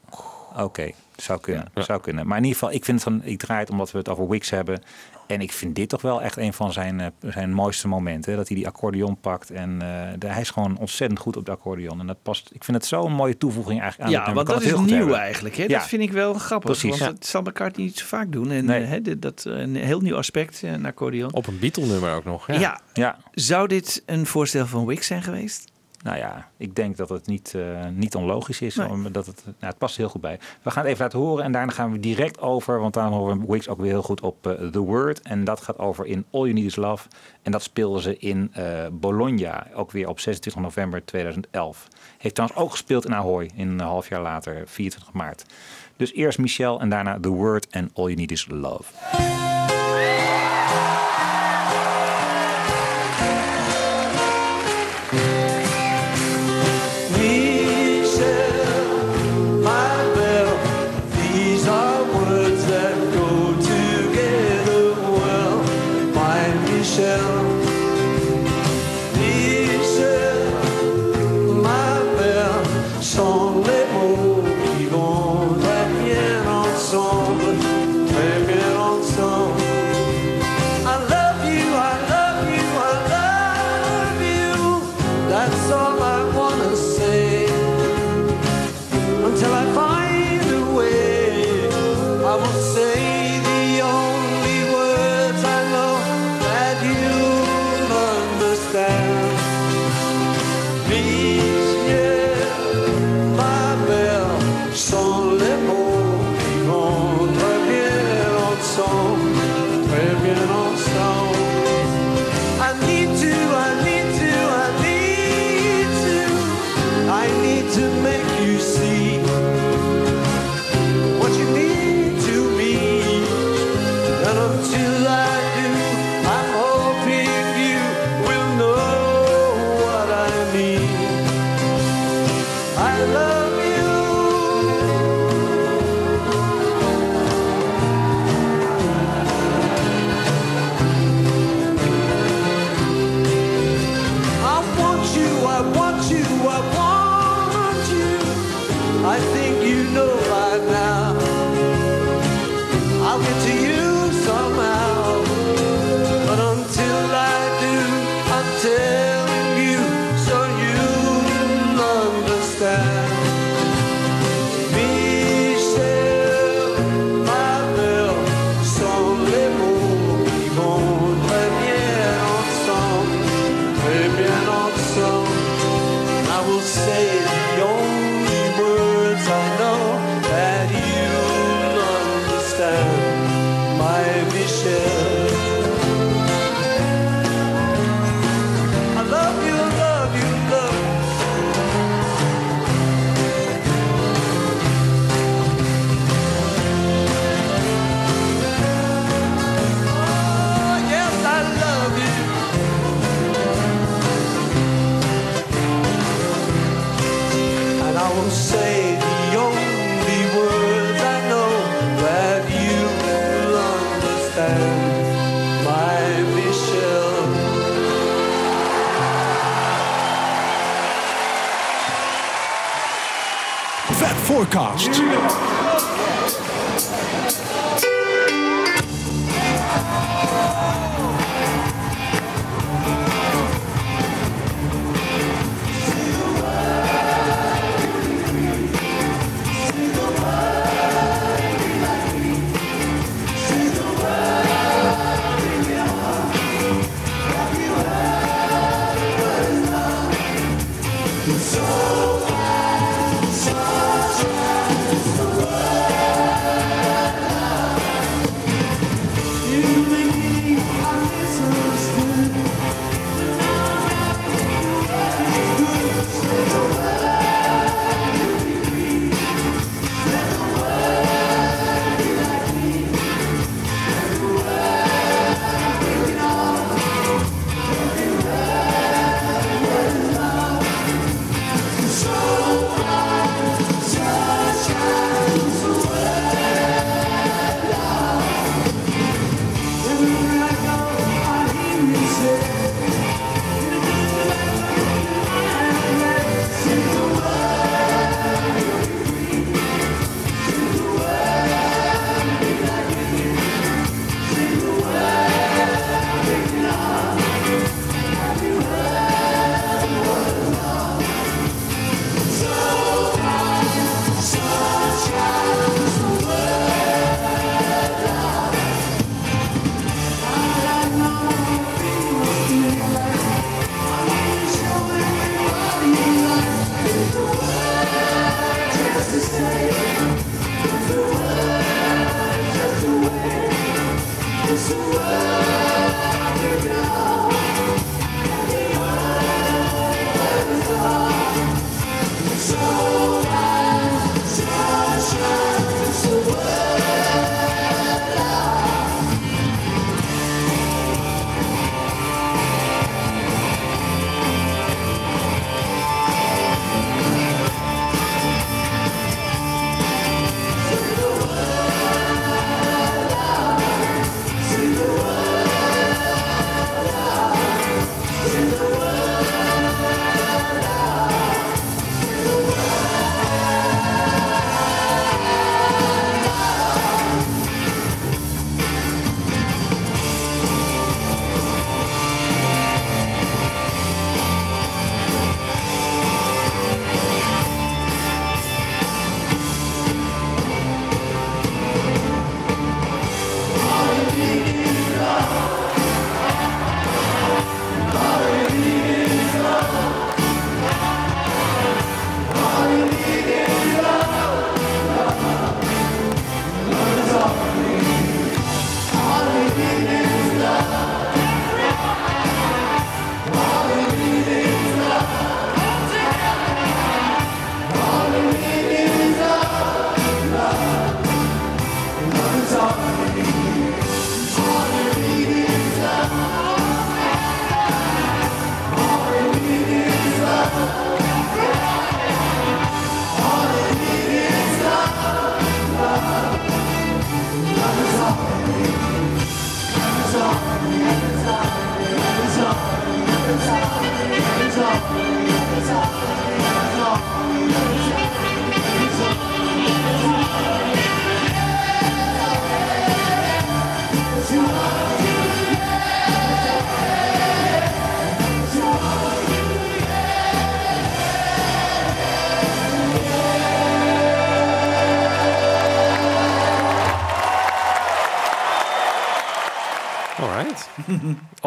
Oké, zou kunnen. Ja. Zou kunnen. Maar in ieder geval, ik vind het van, ik draai het omdat we het over Wix hebben. En ik vind dit toch wel echt een van zijn, eh, zijn mooiste momenten. Dat hij die accordeon pakt. En eh, de- hij is gewoon ontzettend goed op de accordeon. En dat past. Ik vind het zo'n mooie toevoeging eigenlijk aan Ja, want dat is nieuw hebben. eigenlijk. Hè? Ja. Dat vind ik wel grappig. Precies. Want Ja. dat zal elkaar niet zo vaak doen. En Nee. eh, hè, dit- dat, een heel nieuw aspect, een accordeon. Op een Beatle-nummer ook nog. Ja. Ja. Ja, Zou dit een voorstel van Wix zijn geweest? Nou ja, ik denk dat het niet, eh, niet onlogisch is. Nee. Dat het, nou, het past heel goed bij. We gaan het even laten horen en daarna gaan we direct over. Want dan horen we Wix ook weer heel goed op eh, The Word. En dat gaat over in All You Need Is Love. En dat speelden ze in eh, Bologna. Ook weer op 26 november 2011. Heeft trouwens ook gespeeld in Ahoy. In een half jaar later, 24 maart. Dus eerst Michel en daarna The Word en All You Need Is Love.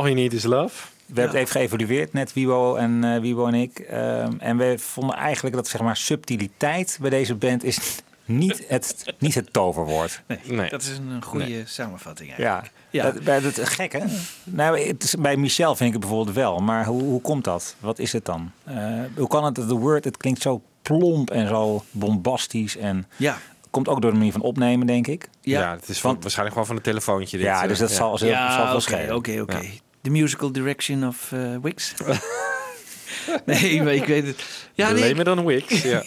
You Need Is Love. We hebben het even geëvalueerd, net Wibo en, eh Wibo en ik. Ehm, en we vonden eigenlijk dat zeg maar, subtiliteit bij deze band is niet het, niet het toverwoord. Nee, Nee. dat is een goede samenvatting Ja, eigenlijk. Ja. Dat, bij het gek hè? Nou, het is, bij Michel vind ik het bijvoorbeeld wel. Maar hoe, hoe komt dat? Wat is het dan? Eh, hoe kan het, de word, het klinkt zo plomp en zo bombastisch. En Ja. komt ook door de manier van opnemen, denk ik. Ja, Ja. het is van, waarschijnlijk gewoon van een telefoontje. Dit, Ja, eh, dus dat zal, zal, Ja, zal wel oké, schelen. oké, oké. The musical direction of eh, Wix. nee, maar ik weet het. Ja, nee. Lamer dan Wix. Ja.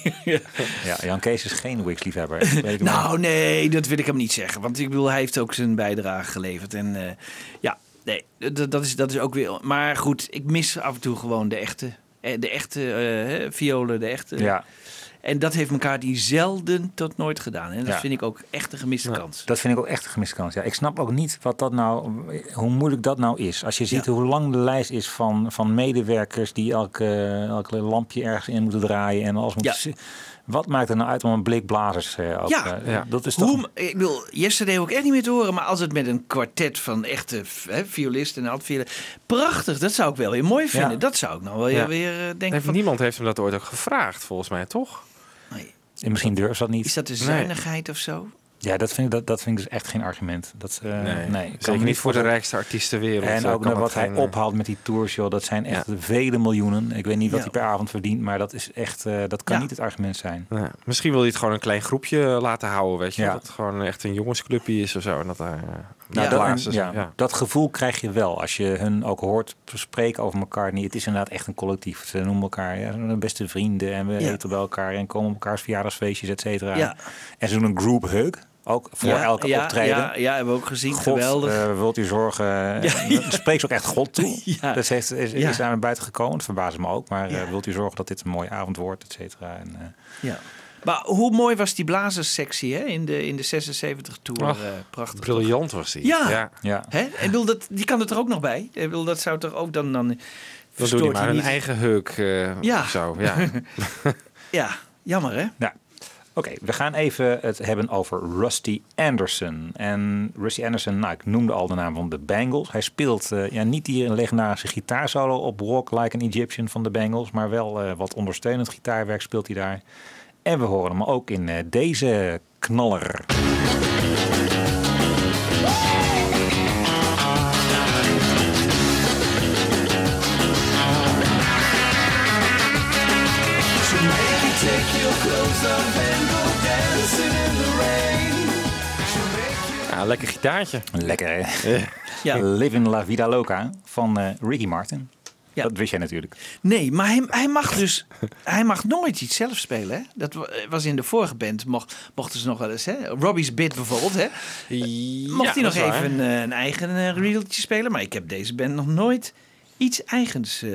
Ja, Jan Kees is geen Wix-liefhebber. weet ik wel. Nou, nee, dat wil ik hem niet zeggen. Want ik bedoel, hij heeft ook zijn bijdrage geleverd. En eh, ja, nee, dat, dat, is, dat is ook weer... Maar goed, ik mis af en toe gewoon de echte... eh, De echte hè, violen, de echte... ja, En dat heeft elkaar die zelden tot nooit gedaan. En dat Ja. vind ik ook echt een gemiste kans. dat vind ik ook echt een gemiste kans. Ja, ik snap ook niet wat dat nou, hoe moeilijk dat nou is. Als je ziet Ja. hoe lang de lijst is van, van medewerkers die elke, elke lampje ergens in moeten draaien en alles moeten. Ja. zi- Wat maakt er nou uit om een blik blazers eh, ook, Ja. eh, Ja. dat is toch. Hoe, ik bedoel, yesterday ook echt niet meer te horen. Maar als het met een kwartet van echte hè, violisten en altviolen... Prachtig, dat zou ik wel weer mooi vinden. Ja. Dat zou ik nou wel Ja. weer eh, denken Heeft, van... niemand heeft hem dat ooit ook gevraagd, volgens mij, toch? En misschien durft ze dat niet. Is dat een zuinigheid of zo? Ja, dat vind, ik, dat, dat vind ik dus echt geen argument. Dat, eh, nee, Zeker niet voor de rijkste artiest ter wereld. En eh, ook naar wat hij geen, eh, ophaalt met die tours, joh, dat zijn echt vele miljoenen. Ik weet niet wat Ja. hij per avond verdient, maar dat is echt, eh, dat kan Ja. niet het argument zijn. Ja, misschien wil hij het gewoon een klein groepje laten houden, weet je. Ja. Dat het gewoon echt een jongensclubje is of zo. En dat daar uh, Nou, Ja. dat, ja, ja. dat gevoel krijg je wel als je hun ook hoort spreken over elkaar. Niet, het is inderdaad echt een collectief. Ze noemen elkaar ja, de beste vrienden en we Ja. eten bij elkaar en komen op elkaars verjaardagsfeestjes, et cetera. Ja. En ze doen een group hug, ook voor ja, elke ja, optreden. Ja, ja, hebben we ook gezien. God, Geweldig. eh, wilt u zorgen? Ja, Ja, ja. Spreekt ze ook echt God toe. Ja. Dat heeft, is, Ja. is daar buiten gekomen. Dat verbaast me ook. Maar eh, wilt u zorgen dat dit een mooie avond wordt, et cetera. En, eh, ja. Maar hoe mooi was die blazerssectie hè? In, de, in de 76 Tour? Ach, eh, prachtig. toch? Briljant was die. Ja. ja. ja. Hè? En wil dat, die kan het er ook nog bij. Ik bedoel, dat zou toch ook dan... dan Dan doe verstoort hij maar een eigen heuk eh, Ja. zo. Ja. Ja, jammer hè? Ja. Oké, we gaan even het hebben over Rusty Anderson. En Rusty Anderson, nou, ik noemde al de naam van de Bangles. Hij speelt eh, ja, niet die legendarische gitaarsolo op Walk Like an Egyptian van de Bangles, maar wel eh, wat ondersteunend gitaarwerk speelt hij daar. En we horen hem ook in eh, deze knaller. Ja, lekker gitaartje. Lekker, hè? Ja. Living La Vida Loca van eh, Ricky Martin. Ja. Dat wist jij natuurlijk. Nee, maar hij, hij mag dus hij mag nooit iets zelf spelen. Hè? Dat wa- was in de vorige band. Mocht, mochten ze nog wel eens. Hè? Robbie's Bit bijvoorbeeld. Hè? Mocht Ja, hij nog even eh, een eigen uh, reeltje spelen. Maar ik heb deze band nog nooit iets eigens eh,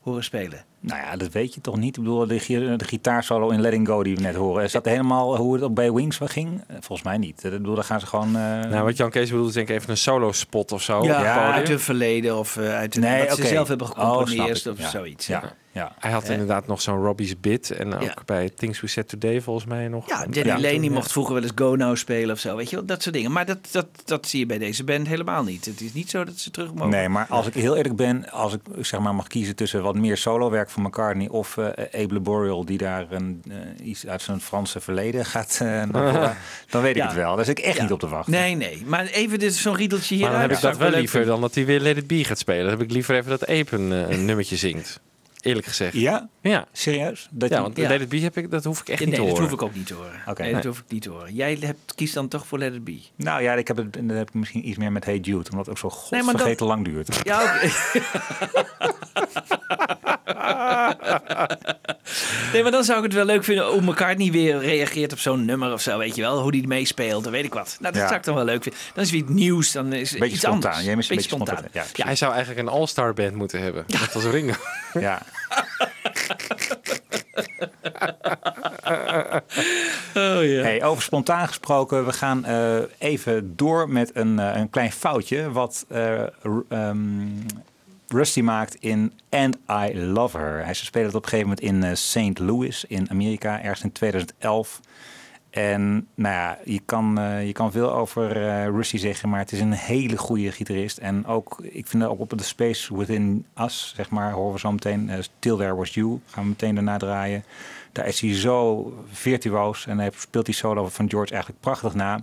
horen spelen. Nou ja, dat weet je toch niet. Ik bedoel, de, de gitaarsolo in Letting Go die we net horen. Is dat helemaal hoe het op bij Wings wel ging? Eh, Volgens mij niet. Ik bedoel, daar gaan ze gewoon... eh, Nou, wat Jan Kees bedoelt is denk ik even een solo spot of zo. Ja, op het podium. uit het verleden of eh, uit het, Nee, wat ze zelf hebben Oh, gecomponeerd ik. of Ja. zoiets. Ja, ja. Hij had Hè? inderdaad nog zo'n Robbie's Bit. En ook Ja. bij Things We Said Today volgens mij nog. Ja, Jenny Ja. Lane die Ja. mocht vroeger wel eens Go Now spelen of zo. Weet je wel, dat soort dingen. Maar dat, dat, dat zie je bij deze band helemaal niet. Het is niet zo dat ze terug mogen. Nee, maar als ik heel eerlijk ben, als ik zeg maar mag kiezen tussen wat meer solowerk van McCartney of eh Abe Boreal die daar een, eh, iets uit zijn Franse verleden gaat, eh, naar voren, dan weet ik Ja. het wel. Daar zit ik echt Ja. niet op te wachten. Nee, nee. Maar even dit, zo'n riedeltje hier. Maar dan heb ik dat wel liever dan dat hij weer Let It Be gaat spelen. Dan heb ik liever even dat Ape een, eh, een nummertje zingt. Eerlijk gezegd. Ja? Ja, Serieus? Dat ja je- want Ja. Let It Be heb ik, dat hoef ik echt Nee, niet te dat horen. hoef ik ook niet te horen. Oké. nee, dat Nee. hoef ik niet te horen. Jij hebt, kiest dan toch voor Let It Be. Nou ja, ik heb het, dat heb ik misschien iets meer met Hey Jude, omdat het ook zo godvergeten dan- lang duurt. Ja, oké. nee, maar dan zou ik het wel leuk vinden hoe McCartney weer reageert op zo'n nummer of zo. Weet je wel, hoe die meespeelt, dan weet ik wat. Nou, dat Ja. zou ik dan wel leuk vinden. Dan is het weer nieuws, dan is het Beetje iets spontaan. anders. Jij mist een beetje beetje spontaan. spontaan. Ja, Ja, Hij zou eigenlijk een all-star band moeten hebben. Net als Ringo. Ja. Oh. Hey, over spontaan gesproken, we gaan eh, even door met een, eh, een klein foutje. Wat eh, ehm, Rusty maakt in And I Love Her. Hij speelde het op een gegeven moment in St. Louis in Amerika, ergens in 2011. En nou ja, je kan, eh, je kan veel over eh Rusty zeggen, maar het is een hele goede gitarist. En ook, ik vind ook op de Space Within Us, zeg maar, horen we zo meteen. eh Till There Was You, gaan we meteen daarna draaien. Daar is hij zo virtuoos en hij speelt die solo van George eigenlijk prachtig na.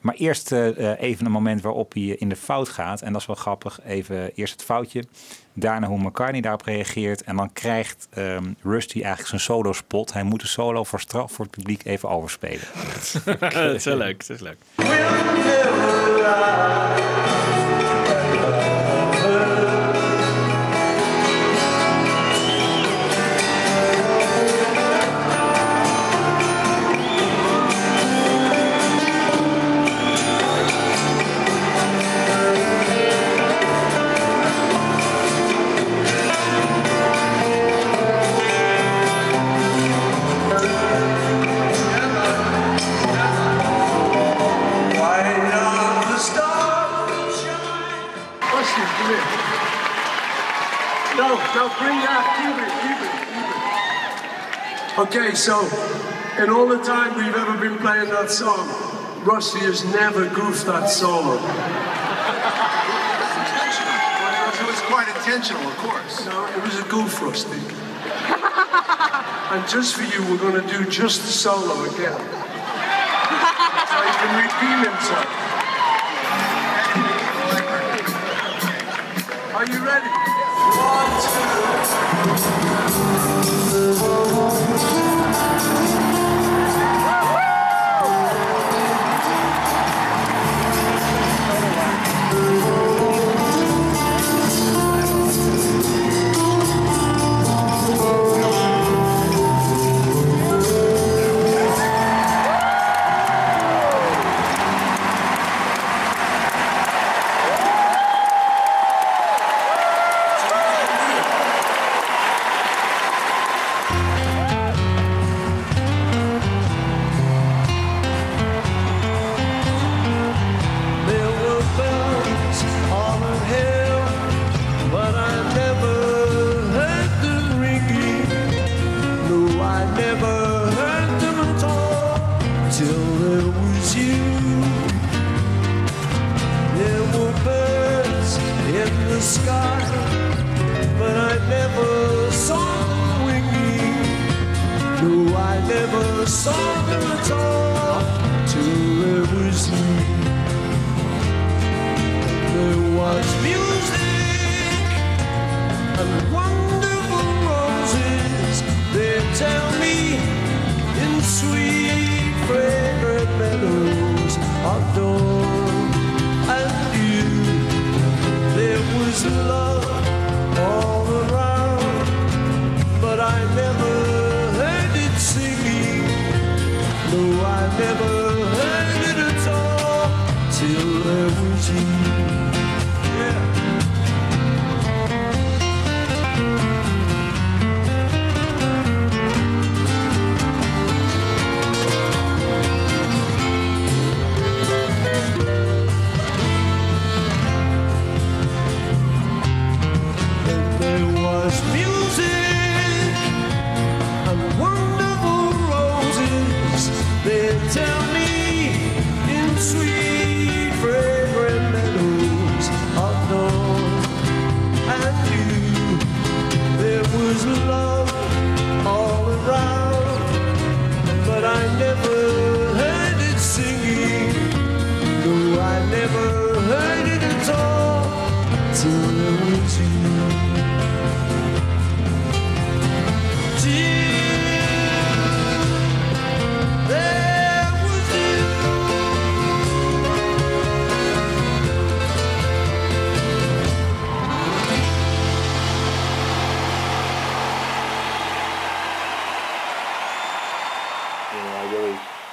Maar eerst even een moment waarop hij in de fout gaat. En dat is wel grappig. Even eerst het foutje. Daarna hoe McCartney daarop reageert. En dan krijgt ehm, Rusty eigenlijk zijn solo spot. Hij moet de solo voor straf voor het publiek even overspelen. dat is wel leuk. Dat is leuk. Okay, so in all the time we've ever been playing that song, Rusty has never goofed that solo. It was quite intentional, of course. No, it was a goof, Rusty. and just for you, we're going to do just the solo again. so he can redeem himself. Are you ready? One, There in the sky, but I never saw them winging. No, I never saw them at all till there was you. There was music and wonderful roses. They tell me in sweet, fragrant Was love all around, but I never heard it singing. No, I never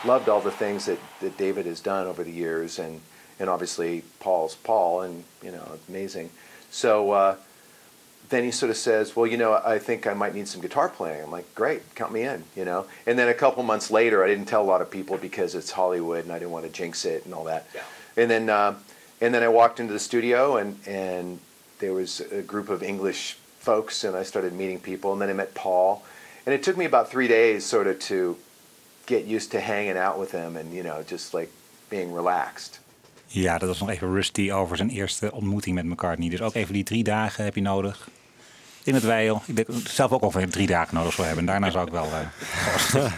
loved all the things that, that David has done over the years, and and obviously Paul's Paul, and you know, amazing. So uh, then he sort of says, "Well, you know, I think I might need some guitar playing." I'm like, "Great, count me in," you know. And then a couple months later, I didn't tell a lot of people because it's Hollywood, and I didn't want to jinx it and all that. Yeah. And then uh, and then I walked into the studio, and and there was a group of English folks, and I started meeting people, and then I met Paul, and it took me about three days, sort of, to get used to hanging out with him and you know just like being relaxed. Ja, dat was nog even Rusty over zijn eerste ontmoeting met McCartney. Dus ook even die drie dagen heb je nodig. In het wijl. Ik denk zelf ook over drie dagen nodig zou hebben. Daarna zou ik wel... eh,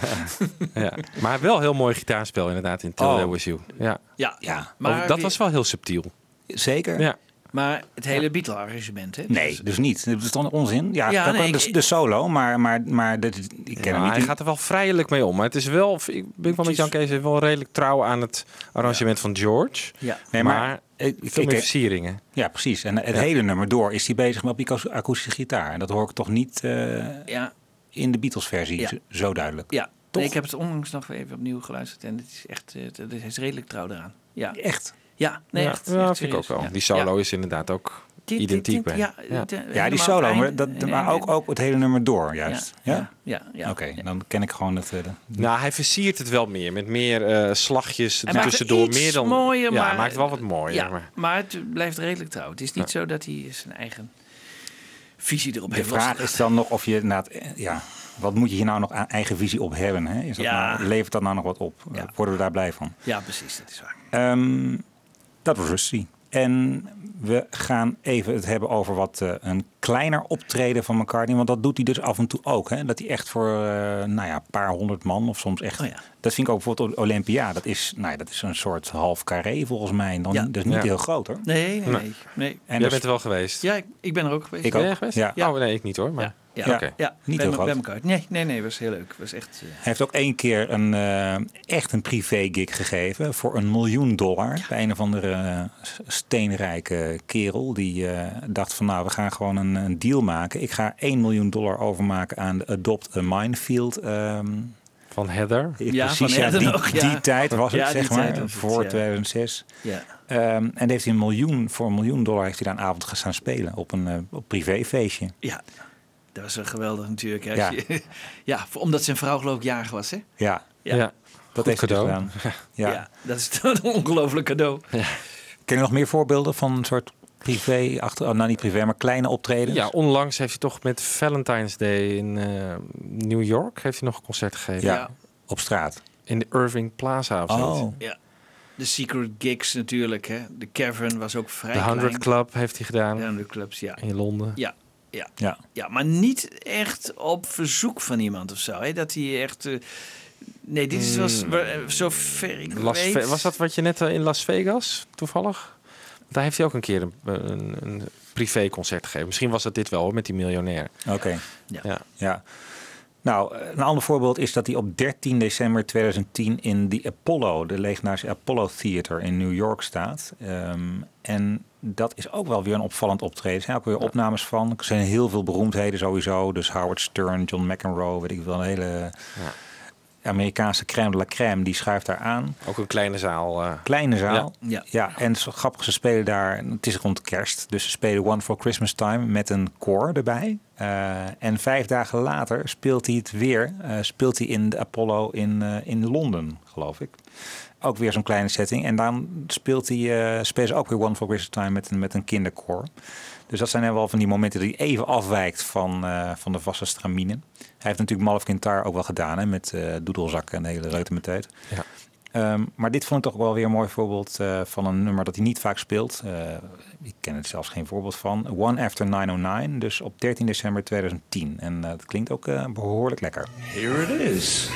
ja. Maar wel heel mooi gitaarspel inderdaad in Till Oh. There Was You. Ja. Ja, ja. Maar dat was wel heel subtiel. Zeker. Ja. Maar het hele Beatle-arrangement, hè? Nee, dus niet. Dat is dan onzin. Ja, Ja, dat- nee, de, ik- de solo, maar, maar, maar dit- ik ken Ja, hem niet. hij gaat er wel vrijelijk mee om. Maar het is wel, ik ben wel met Jan Kees wel redelijk trouw aan het arrangement van George. Ja. Nee, maar, maar ik- ik- veel meer versieringen. Ja, precies. En het Ja. hele nummer door is hij bezig met op die akoes- akoestische gitaar. En dat hoor ik toch niet eh, Ja. in de Beatles-versie Ja. zo- zo duidelijk. Ja, nee, ik heb het onlangs nog even opnieuw geluisterd en het is echt, eh, het het is redelijk trouw eraan. Ja. Echt? Ja, nee, ja, echt. ja, echt vind ik ook wel. Ja. Die solo Ja. is inderdaad ook identiek bij. ja, ja. de- Ja, die solo, maar, dat, einde. maar Nee, ook, ook het hele nummer door, juist. Ja? Ja, ja, ja. Oké, dan ken ik gewoon het... de- Nou, hij versiert het wel meer. Met meer eh, slagjes Hij tussendoor. iets Meer dan, mooier, ja, maar- maakt wel wat mooier. Ja, Maar, maar het blijft redelijk trouw. Het is niet zo dat hij zijn eigen visie erop De heeft vraag losgelaten. is dan nog of je... Na het, eh, ja, wat moet je hier nou nog aan eigen visie op hebben? Hè? Is dat Ja. nou, levert dat nou nog wat op? Ja. Worden we daar blij van? Ja, precies, dat is waar. Ehm, dat was Rusty. En we gaan even het hebben over wat eh, een kleiner optreden van McCartney. Want dat doet hij dus af en toe ook. Hè? Dat hij echt voor eh, nou ja, een paar honderd man of soms echt... Oh ja. Dat vind ik ook bijvoorbeeld op Olympia. Dat is, nou ja, dat is een soort half carré volgens mij. Dan, Ja. Dat is niet Ja. heel groot hoor. Nee, nee, Nee. En Jij dus- bent er wel geweest. Ja, ik, ik ben er ook geweest. Ik Ben ook. geweest? Ja. Oh, nee, ik niet hoor. Maar... Ja, ja, Ja. oké. ja. Niet heel groot. Bij elkaar. Nee, nee, nee, was heel leuk. was echt... eh, Hij heeft ook één keer een, eh, echt een privé gig gegeven voor een miljoen dollar. Bij een of andere eh, steenrijke kerel. Die eh, dacht van nou, we gaan gewoon een, een deal maken. Ik ga 1 miljoen dollar overmaken aan de Adopt a Minefield. ehm, Van Heather. Ja, precies, van ja, Heather die, nog, ja. die tijd was het, Ja, zeg maar, het, voor ja. 2006. ja. Ehm, en heeft hij een miljoen, voor een miljoen dollar heeft hij daar een avond gestaan spelen op een, privéfeestje. ja, dat was wel geweldig natuurlijk. Hè. Ja. Ja, omdat zijn vrouw geloof ik jarig was, hè? Ja, Ja. Ja. dat Goed heeft hij cadeau. gedaan. Ja. Ja, dat is toch een ongelooflijk cadeau. Ken je nog meer voorbeelden van een soort privé, achter, oh, nou niet privé, maar kleine optredens? Ja, onlangs heeft hij toch met Valentine's Day in eh, New York heeft hij nog een concert gegeven. Ja, Ja. op straat. In de Irving Plaza of zoiets. Oh, Ja. De Secret Gigs natuurlijk, hè. De Cavern was ook vrij De 100 klein. Club heeft hij gedaan de clubs, ja. in Londen. Ja, ja. ja. Ja, maar niet echt op verzoek van iemand of zo. Hè? Dat hij echt... eh, nee, dit is was, wa- eh, zo ver ik Las weet... Was dat wat je net eh, in Las Vegas toevallig? Daar heeft hij ook een keer een, een, een privéconcert gegeven. Misschien was dat dit wel hoor, met die miljonair. Oké. Ja. Ja. Nou, een ander voorbeeld is dat hij op 13 december 2010 in de Apollo, de legendarische Apollo Theater in New York staat. Ehm, en dat is ook wel weer een opvallend optreden. Er zijn ook weer opnames van. Er zijn heel veel beroemdheden sowieso. Dus Howard Stern, John McEnroe, weet ik wel, een hele Amerikaanse crème de la crème, die schuift daar aan. Ook een kleine zaal. eh. Kleine zaal. Ja. Ja, en zo grappig, ze spelen daar, het is rond kerst, dus ze spelen One for Christmas Time met een koor erbij. Eh, en vijf dagen later speelt hij het weer, eh, speelt hij in de Apollo in, eh, in Londen, geloof ik. Ook weer zo'n kleine setting. En dan speelt hij, ze ook weer One for Christmas Time met met een kinderkoor. Dus dat zijn wel van die momenten die even afwijkt van, van de vaste stramine. Hij heeft natuurlijk Malf Kintar ook wel gedaan hè, met doedelzakken en de hele reutemeteut. Ja. Ehm, maar dit vond ik toch wel weer een mooi voorbeeld eh, van een nummer dat hij niet vaak speelt. Eh, ik ken het zelfs geen voorbeeld van. One After 909, dus op 13 december 2010. En eh dat klinkt ook eh, behoorlijk lekker. Here it is.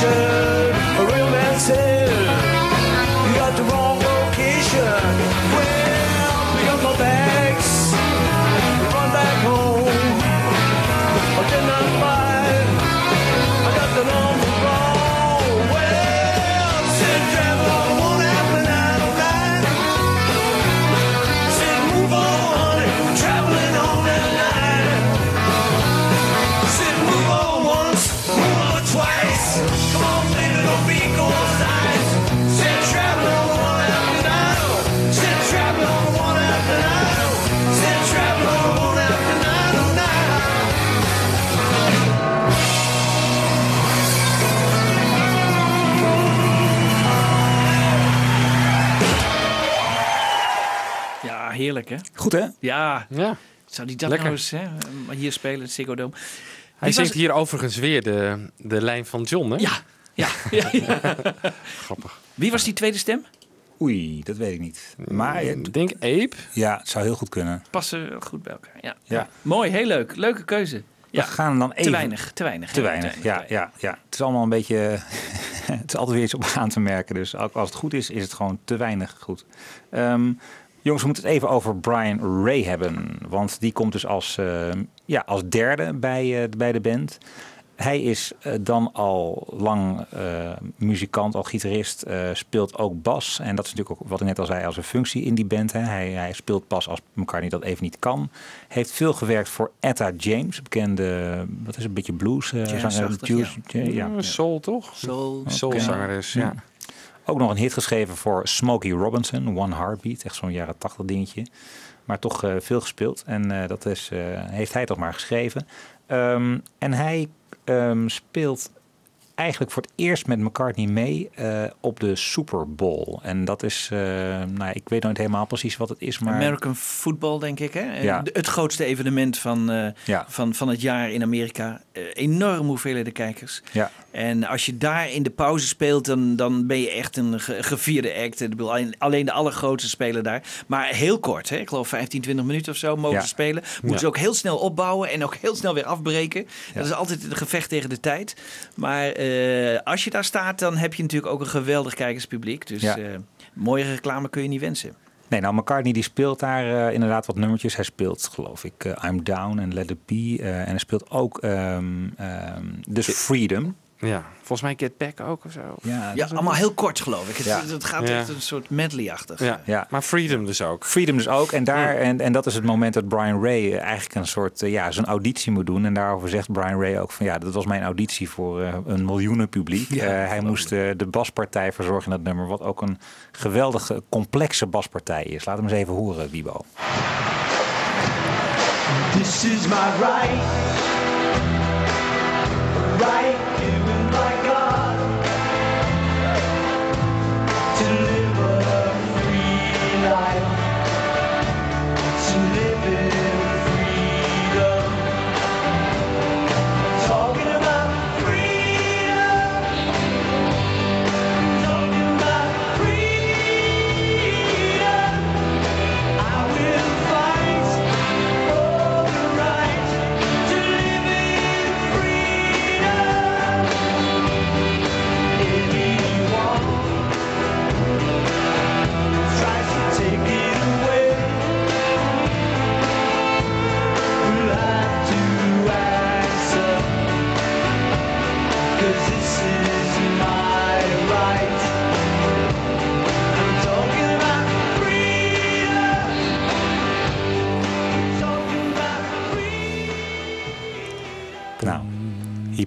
The heerlijk hè? Goed hè? Ja. Ja. Zou die dat Lekker. nou eens hè, hier spelen, het Ziggo Dome? Hij was zingt hier overigens weer de, de lijn van John, hè? Ja, ja, ja, ja. Grappig. Wie was die tweede stem? Oei, dat weet ik niet. Maar Ik denk Ape. ja, het zou heel goed kunnen. Passen goed bij elkaar. Ja. Ja. Mooi, heel leuk. Leuke keuze. Ja. We gaan dan even... Te weinig, te weinig. Te weinig, ja, ja, ja. Het is allemaal een beetje... het is altijd weer iets op aan te merken. Dus ook als het goed is, is het gewoon te weinig goed. Ehm, jongens, we moeten het even over Brian Ray hebben. Want die komt dus als, eh, ja, als derde bij, eh, bij de band. Hij is eh, dan al lang eh, muzikant, al gitarist, eh, speelt ook bas. En dat is natuurlijk ook wat ik net al zei als een functie in die band. Hè. Hij, hij speelt bas als McCartney dat even niet kan. Heeft veel gewerkt voor Etta James, bekende, wat is het, een beetje blues. eh, zanger, ja. ja, ja. Ja, Soul, toch? Soul. Soulzangeres, ja. Ook nog een hit geschreven voor Smokey Robinson, One Heartbeat. Echt zo'n jaren tachtig dingetje. Maar toch eh, veel gespeeld. En eh, dat is, eh, heeft hij toch maar geschreven. Ehm, en hij ehm, speelt eigenlijk voor het eerst met McCartney mee eh, op de Super Bowl. En dat is, eh, nou, ik weet nooit helemaal precies wat het is, maar... American football, denk ik. Hè? Ja. Het grootste evenement van, eh, Ja. van, van het jaar in Amerika. Enorm hoeveelheden kijkers. Ja. En als je daar in de pauze speelt, dan, dan ben je echt een ge- gevierde act. Alleen, alleen de allergrootste spelen daar. Maar heel kort, hè? ik geloof 15, 20 minuten of zo mogen Ja. spelen. Moeten ze ook heel snel opbouwen en ook heel snel weer afbreken. Dat is altijd een gevecht tegen de tijd. Maar eh, als je daar staat, dan heb je natuurlijk ook een geweldig kijkerspubliek. Dus Ja. eh, mooie reclame kun je niet wensen. Nee, nou, McCartney die speelt daar eh, inderdaad wat nummertjes. Hij speelt, geloof ik, I'm Down en Let It Be. en hij speelt ook ehm, dus Freedom. Ja, volgens mij Get Back ook of zo. Ja, Ja, allemaal heel kort geloof ik. Het, Ja. het gaat Ja. echt een soort medley-achtig. Ja. Ja. maar Freedom dus ook. Freedom dus ook. En, daar, en, en dat is het moment dat Brian Ray eh, eigenlijk een soort eh, ja, zijn auditie moet doen. En daarover zegt Brian Ray ook van ja, dat was mijn auditie voor eh, een miljoenen publiek. Ja, Eh, hij moest de baspartij verzorgen in dat nummer. Wat ook een geweldige, complexe baspartij is. Laat hem eens even horen, Wiebo. This is my right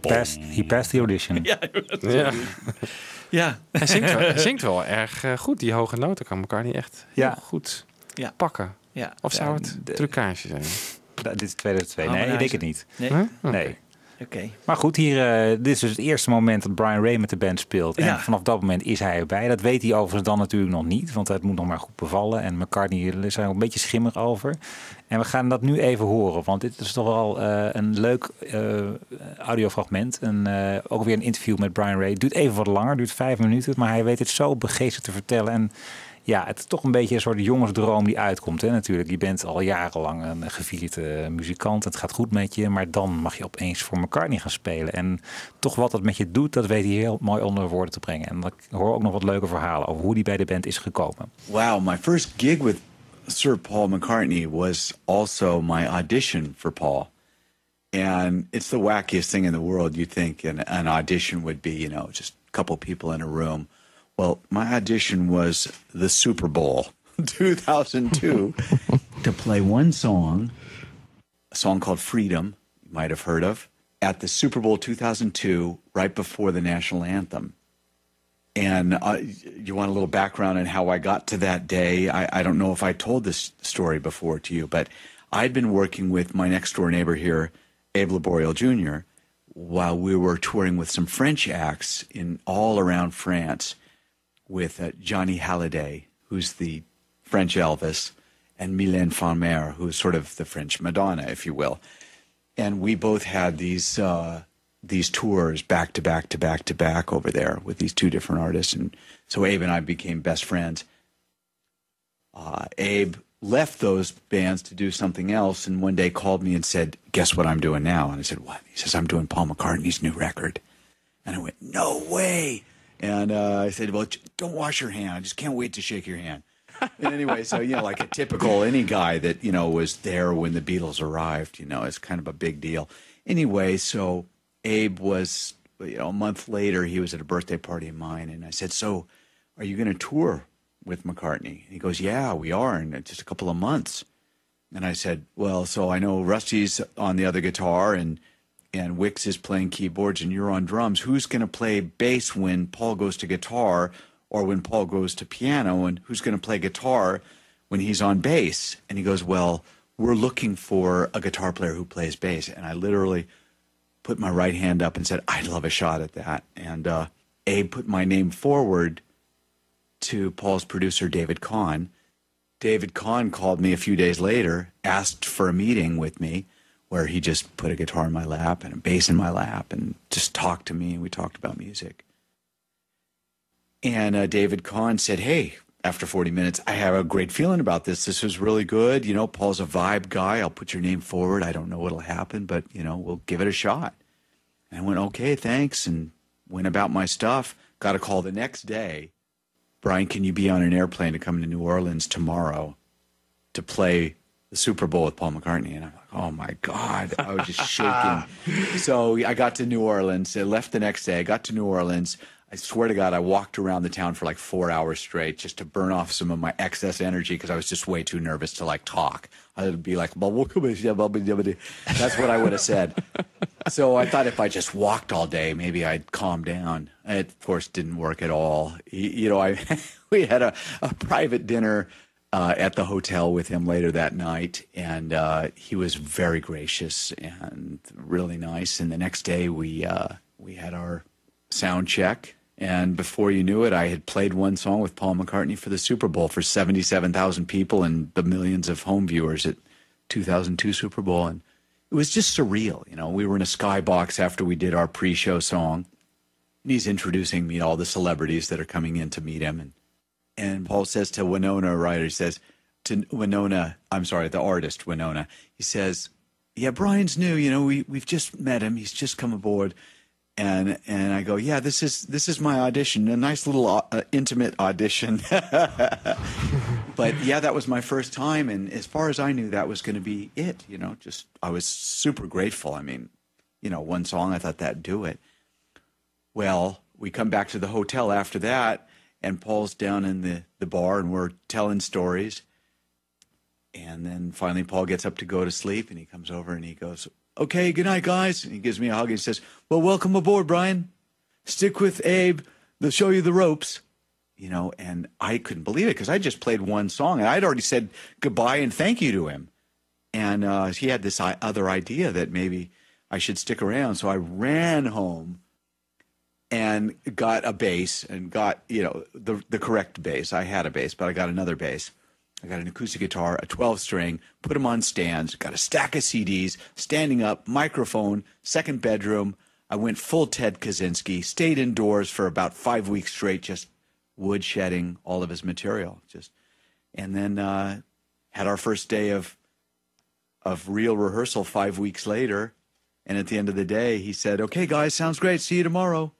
passed, he passed the audition. Ja, Ja. ja. Hij zingt wel, hij zingt wel erg eh, goed. Die hoge noten kan elkaar niet echt heel Ja. goed Ja. pakken. ja. Of zou Ja, het de- trucage zijn? Dit is 2002. Nee, ik denk het niet. Nee? Huh? Nee. Oké. Maar goed, hier, eh, dit is dus het eerste moment dat Brian Ray met de band speelt. En Ja. vanaf dat moment is hij erbij. Dat weet hij overigens dan natuurlijk nog niet, want het moet nog maar goed bevallen. En McCartney is er een beetje schimmig over. En we gaan dat nu even horen, want dit is toch wel eh, een leuk eh, audiofragment. En, eh, ook weer een interview met Brian Ray. Duurt even wat langer, duurt vijf minuten, maar hij weet het zo begeesterd te vertellen. En ja, het is toch een beetje een soort jongensdroom die uitkomt. Hè, natuurlijk. Je bent al jarenlang een gevierde muzikant. Het gaat goed met je. Maar dan mag je opeens voor McCartney gaan spelen. En toch wat dat met je doet, dat weet hij heel mooi onder woorden te brengen. En ik hoor ook nog wat leuke verhalen over hoe hij bij de band is gekomen. Wow, my first gig with Sir Paul McCartney was also my audition for Paul. And it's the wackiest thing in the world. You think an, an audition would be, you know, just a couple people in a room. Well, my audition was the Super Bowl 2002 to play one song, a song called Freedom, you might have heard of, at the Super Bowl 2002, right before the national anthem. And uh, you want a little background on how I got to that day? I, I don't know if I told this story before to you, but I'd been working with my next door neighbor here, Abe Laboriel Jr., while we were touring with some French acts in all around France with uh, Johnny Halliday, who's the French Elvis, and Mylène Farmer, who's sort of the French Madonna, if you will. And we both had these uh, these tours back to back to back to back over there with these two different artists, and so Abe and I became best friends. Uh, Abe left those bands to do something else, and one day called me and said, "Guess what I'm doing now?" And I said, "What?" He says, "I'm doing Paul McCartney's new record." And I went, "No way!" And uh, I said, "Well, don't wash your hand. I just can't wait to shake your hand." and anyway, so you know, like a typical any guy that you know was there when the Beatles arrived, you know, it's kind of a big deal. Anyway, so Abe was, you know, a month later, he was at a birthday party of mine, and I said, "So, are you going to tour with McCartney?" And he goes, "Yeah, we are in just a couple of months." And I said, "Well, so I know Rusty's on the other guitar, and and Wix is playing keyboards, and you're on drums. Who's going to play bass when Paul goes to guitar?" or when Paul goes to piano and who's going to play guitar when he's on bass. And he goes, Well, we're looking for a guitar player who plays bass. And I literally put my right hand up and said, I'd love a shot at that. And uh, Abe put my name forward to Paul's producer, David Kahn. David Kahn called me a few days later, asked for a meeting with me where he just put a guitar in my lap and a bass in my lap and just talked to me. And we talked about music. And uh, David Kahn said, Hey, after 40 minutes, I have a great feeling about this. This was really good. You know, Paul's a vibe guy. I'll put your name forward. I don't know what'll happen, but, you know, we'll give it a shot. And I went, Okay, thanks. And went about my stuff. Got a call the next day. Brian, can you be on an airplane to come to New Orleans tomorrow to play the Super Bowl with Paul McCartney? And I'm like, oh my God. I was just shaking. so I got to New Orleans. I left the next day. I got to New Orleans. I swear to God, I walked around the town for like four hours straight just to burn off some of my excess energy because I was just way too nervous to like talk. I'd be like, that's what I would have said. so I thought if I just walked all day, maybe I'd calm down. It, of course, didn't work at all. You know, I we had a, a private dinner uh, at the hotel with him later that night, and uh, he was very gracious and really nice. And the next day, we uh, we had our sound check and before you knew it, I had played one song with Paul McCartney for the Super Bowl for 77,000 people and the millions of home viewers at 2002 Super Bowl. And it was just surreal. You know, we were in a skybox after we did our pre show song. And he's introducing me to all the celebrities that are coming in to meet him. And, and Paul says to Winona Ryder, he says to Winona, I'm sorry, the artist Winona, he says, Yeah, Brian's new. You know, we, we've just met him. He's just come aboard and and I go, yeah, this is this is my audition, a nice little uh, intimate audition. but yeah, that was my first time, and as far as I knew, that was going to be it. You know, just I was super grateful. I mean, you know, one song, I thought that'd do it. Well, we come back to the hotel after that, and Paul's down in the the bar, and we're telling stories. And then finally, Paul gets up to go to sleep, and he comes over and he goes, okay, good night, guys. And he gives me a hug. He says, well, welcome aboard, Brian. Stick with Abe. They'll show you the ropes. You know, and I couldn't believe it because I just played one song and I'd already said goodbye and thank you to him. And uh, he had this other idea that maybe I should stick around. So I ran home and got a bass and got, you know, the, the correct bass. I had a bass, but I got another bass I got an acoustic guitar, a 12 string, put them on stands, got a stack of CDs, standing up, microphone, second bedroom. I went full Ted Kaczynski, stayed indoors for about five weeks straight, just wood shedding all of his material. Just and then uh, had our first day of of real rehearsal five weeks later. And at the end of the day, he said, "Okay, guys, sounds great. See you tomorrow."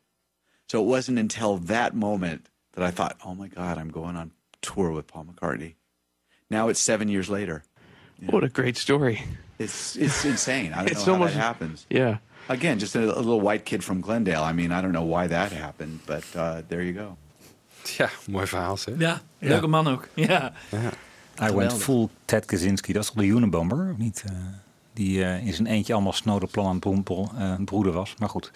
So it wasn't until that moment that I thought, "Oh my God, I'm going on tour with Paul McCartney." Now it's seven years later. What a great story. It's it's insane. I don't It's know how almost- that happens. Yeah. Again, just a, a little white kid from Glendale. I mean, I don't know why that happened, but uh, there you go. Ja, mooi verhaal zeg. Ja, leuke man ook. Ja. Hij Geweldig. went full Ted Kaczynski. Dat is toch de Unabomber, of niet? Eh, die eh, in zijn eentje allemaal snode plan aan het broempel, eh, broeden was. Maar goed.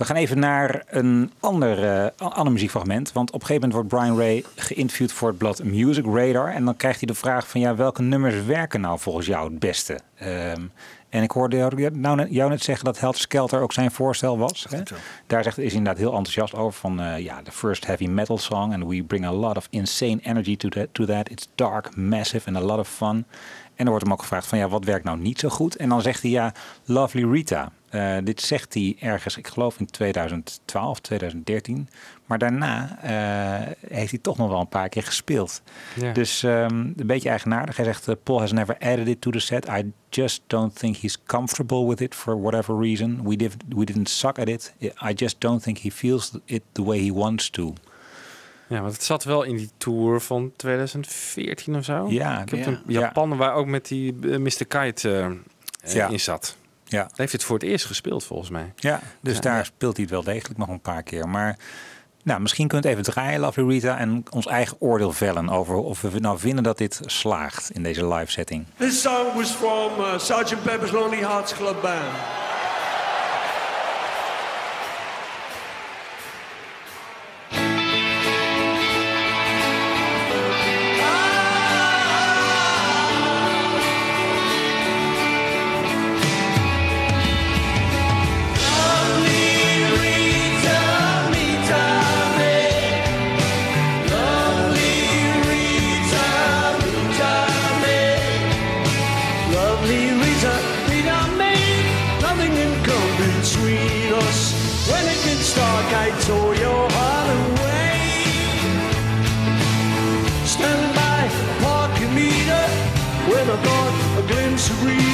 We gaan even naar een ander, eh, ander muziekfragment. Want op een gegeven moment wordt Brian Ray geïnterviewd voor het blad Music Radar. En dan krijgt hij de vraag van ja, welke nummers werken nou volgens jou het beste? Ehm, en ik hoorde jou, nou, net- jou net zeggen dat Helter Skelter ook zijn voorstel was. Hè? Daar zegt, is hij inderdaad heel enthousiast over van eh, ja, the first heavy metal song. And we bring a lot of insane energy to that, to that. It's dark, massive and a lot of fun. En er wordt hem ook gevraagd van ja, wat werkt nou niet zo goed? En dan zegt hij ja, Lovely Rita. Eh, dit zegt hij ergens, ik geloof in 2012, 2013. Maar daarna eh, heeft hij toch nog wel een paar keer gespeeld. Dus ehm, een beetje eigenaardig. Hij zegt, eh, Paul has never added it to the set. I just don't think he's comfortable with it for whatever reason. We, did, we didn't suck at it. I just don't think he feels it the way he wants to. Ja, want het zat wel in die tour van 2014 of zo. Ja, ik heb ja. een Japan waar ook met die eh, Mr. Kite eh, eh, Ja. in zat. Ja. Daar heeft het voor het eerst gespeeld volgens mij. Ja, dus Ja. daar speelt hij het wel degelijk nog een paar keer. Maar nou, misschien kunt het even draaien, Lovely Rita, en ons eigen oordeel vellen over of we nou vinden dat dit slaagt in deze live setting. This song was from uh, Sgt. Pepper's Lonely Hearts Club Band.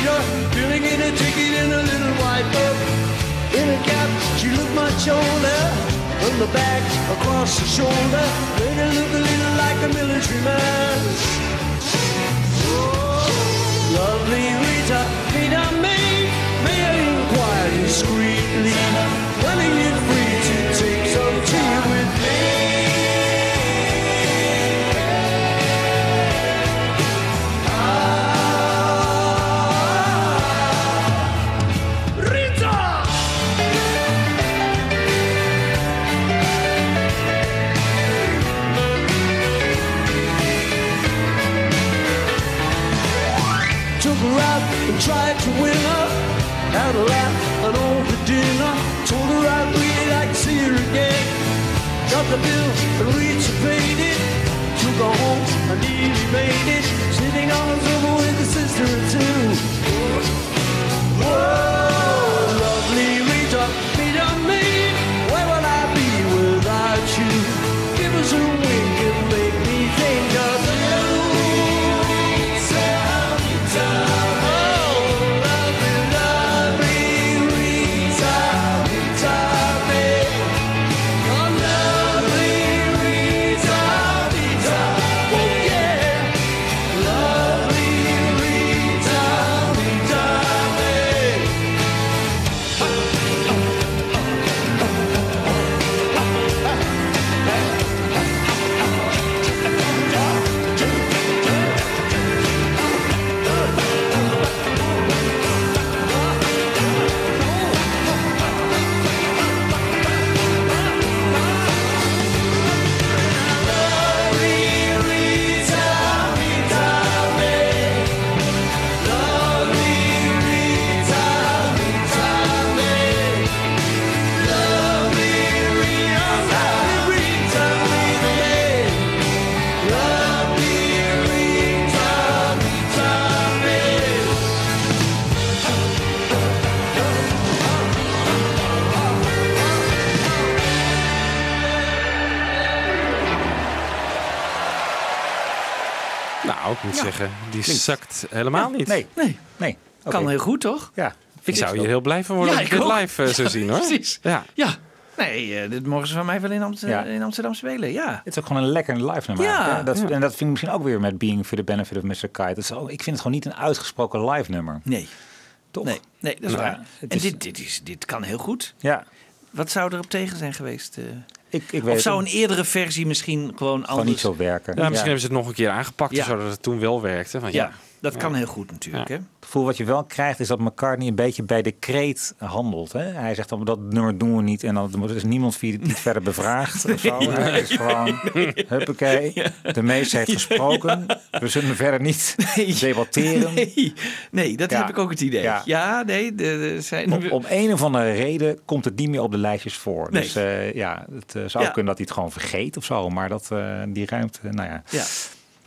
Of filling in a ticket in a little white book. In a cap, she looked much older. On the back, across the shoulder, made her look a little like a military man. Oh, Lovely Rita, Rita May, may I inquire discreetly whether you're free to win her. A laugh and over dinner. Told her I'd really like to see her again. Got the bill and Rita paid it. Took her home and nearly made it. Zeggen, die Klinkt- zakt helemaal niet. Nee, Nee, nee. kan heel goed, toch? Ja. Ik zou hier heel blij van worden Ja, als ik dit live zou zien, hoor. Precies. Ja. Ja. Nee, eh, dit mogen ze van mij wel in, Amst- Ja. in Amsterdam spelen. Ja. Het is ook gewoon een lekker live nummer. Ja. Dat, Ja. En dat vind ik misschien ook weer met Being for the Benefit of Mr. Kite. Dat is ook- ik vind het gewoon niet een uitgesproken live nummer. Nee. Toch? Nee, nee, dat is Ja, waar. En is- dit, dit, is, dit kan heel goed. Ja, Wat zou er op tegen zijn geweest? eh? Ik, ik weet of zou een eerdere versie misschien gewoon gewoon anders... niet zo werken. Ja, misschien hebben ze het nog een keer aangepakt, Ja. zodat het toen wel werkte. Ja, Ja, dat kan heel goed natuurlijk. Hè? Het gevoel wat je wel krijgt is dat McCartney een beetje bij decreet handelt. Hè? Hij zegt dan dat nummer doen we niet en dan er is niemand via niet verder bevraagd. Of zo. Hij is gewoon, huppakee, de meester heeft gesproken. We zullen verder niet debatteren. Nee, nee, dat Ja. heb ik ook het idee. Ja, Ja. nee, de, de zijn... Om, om een of andere reden komt het niet meer op de lijstjes voor. Nee. Dus eh, ja, het eh, zou Ja. kunnen dat hij het gewoon vergeet of zo. Maar dat, eh, die ruimte, nou ja.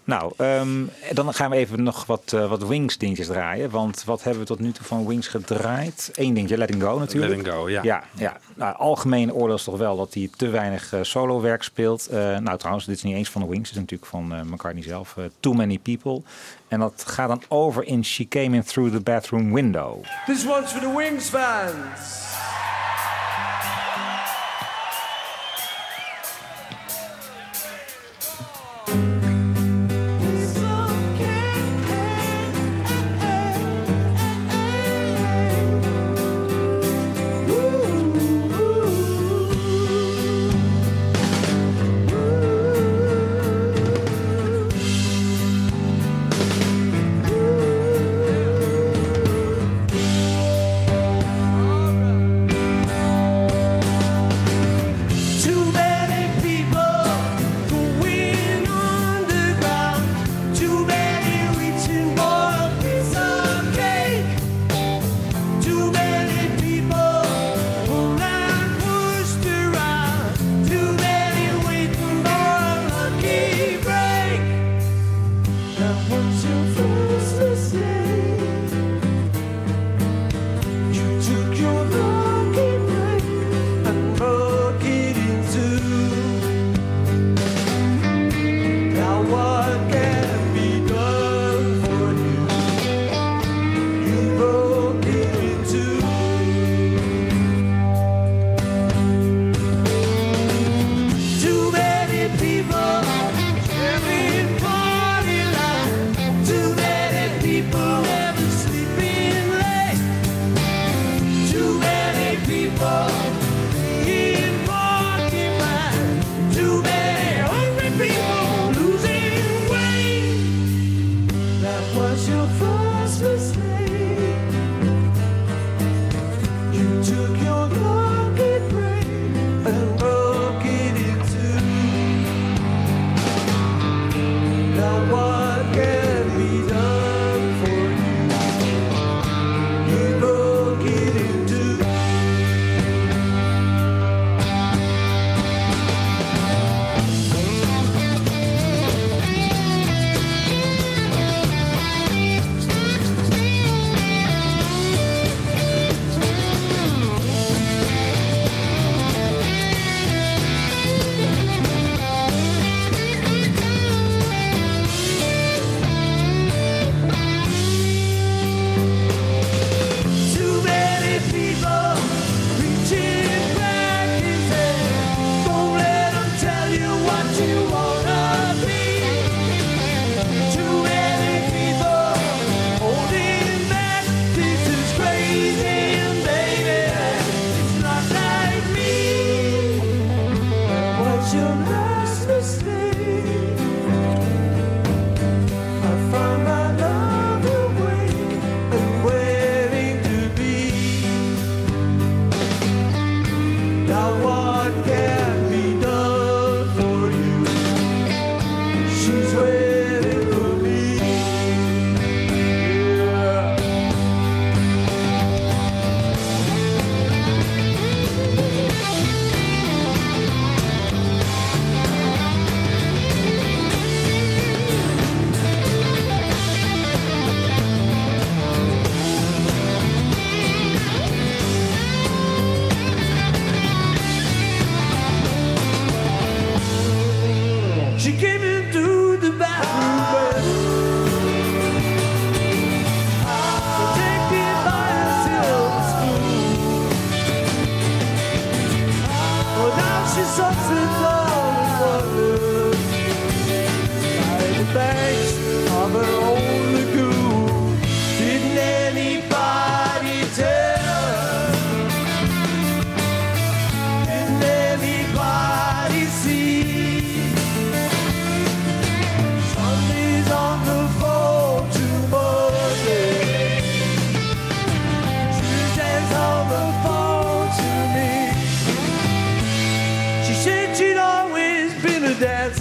Nou, ehm, dan gaan we even nog wat, eh, wat Wings dingetjes draaien. Want wat hebben we tot nu toe van Wings gedraaid? Eén dingetje, Letting Go natuurlijk. Letting Go, ja. Ja, ja. Nou, algemeen oordeel is toch wel dat hij te weinig eh, solo-werk speelt. Eh, nou, trouwens, dit is niet eens van de Wings. Het is natuurlijk van eh, McCartney zelf. Too Many People. En dat gaat dan over in She Came In Through the Bathroom Window. This one's for the Wings fans.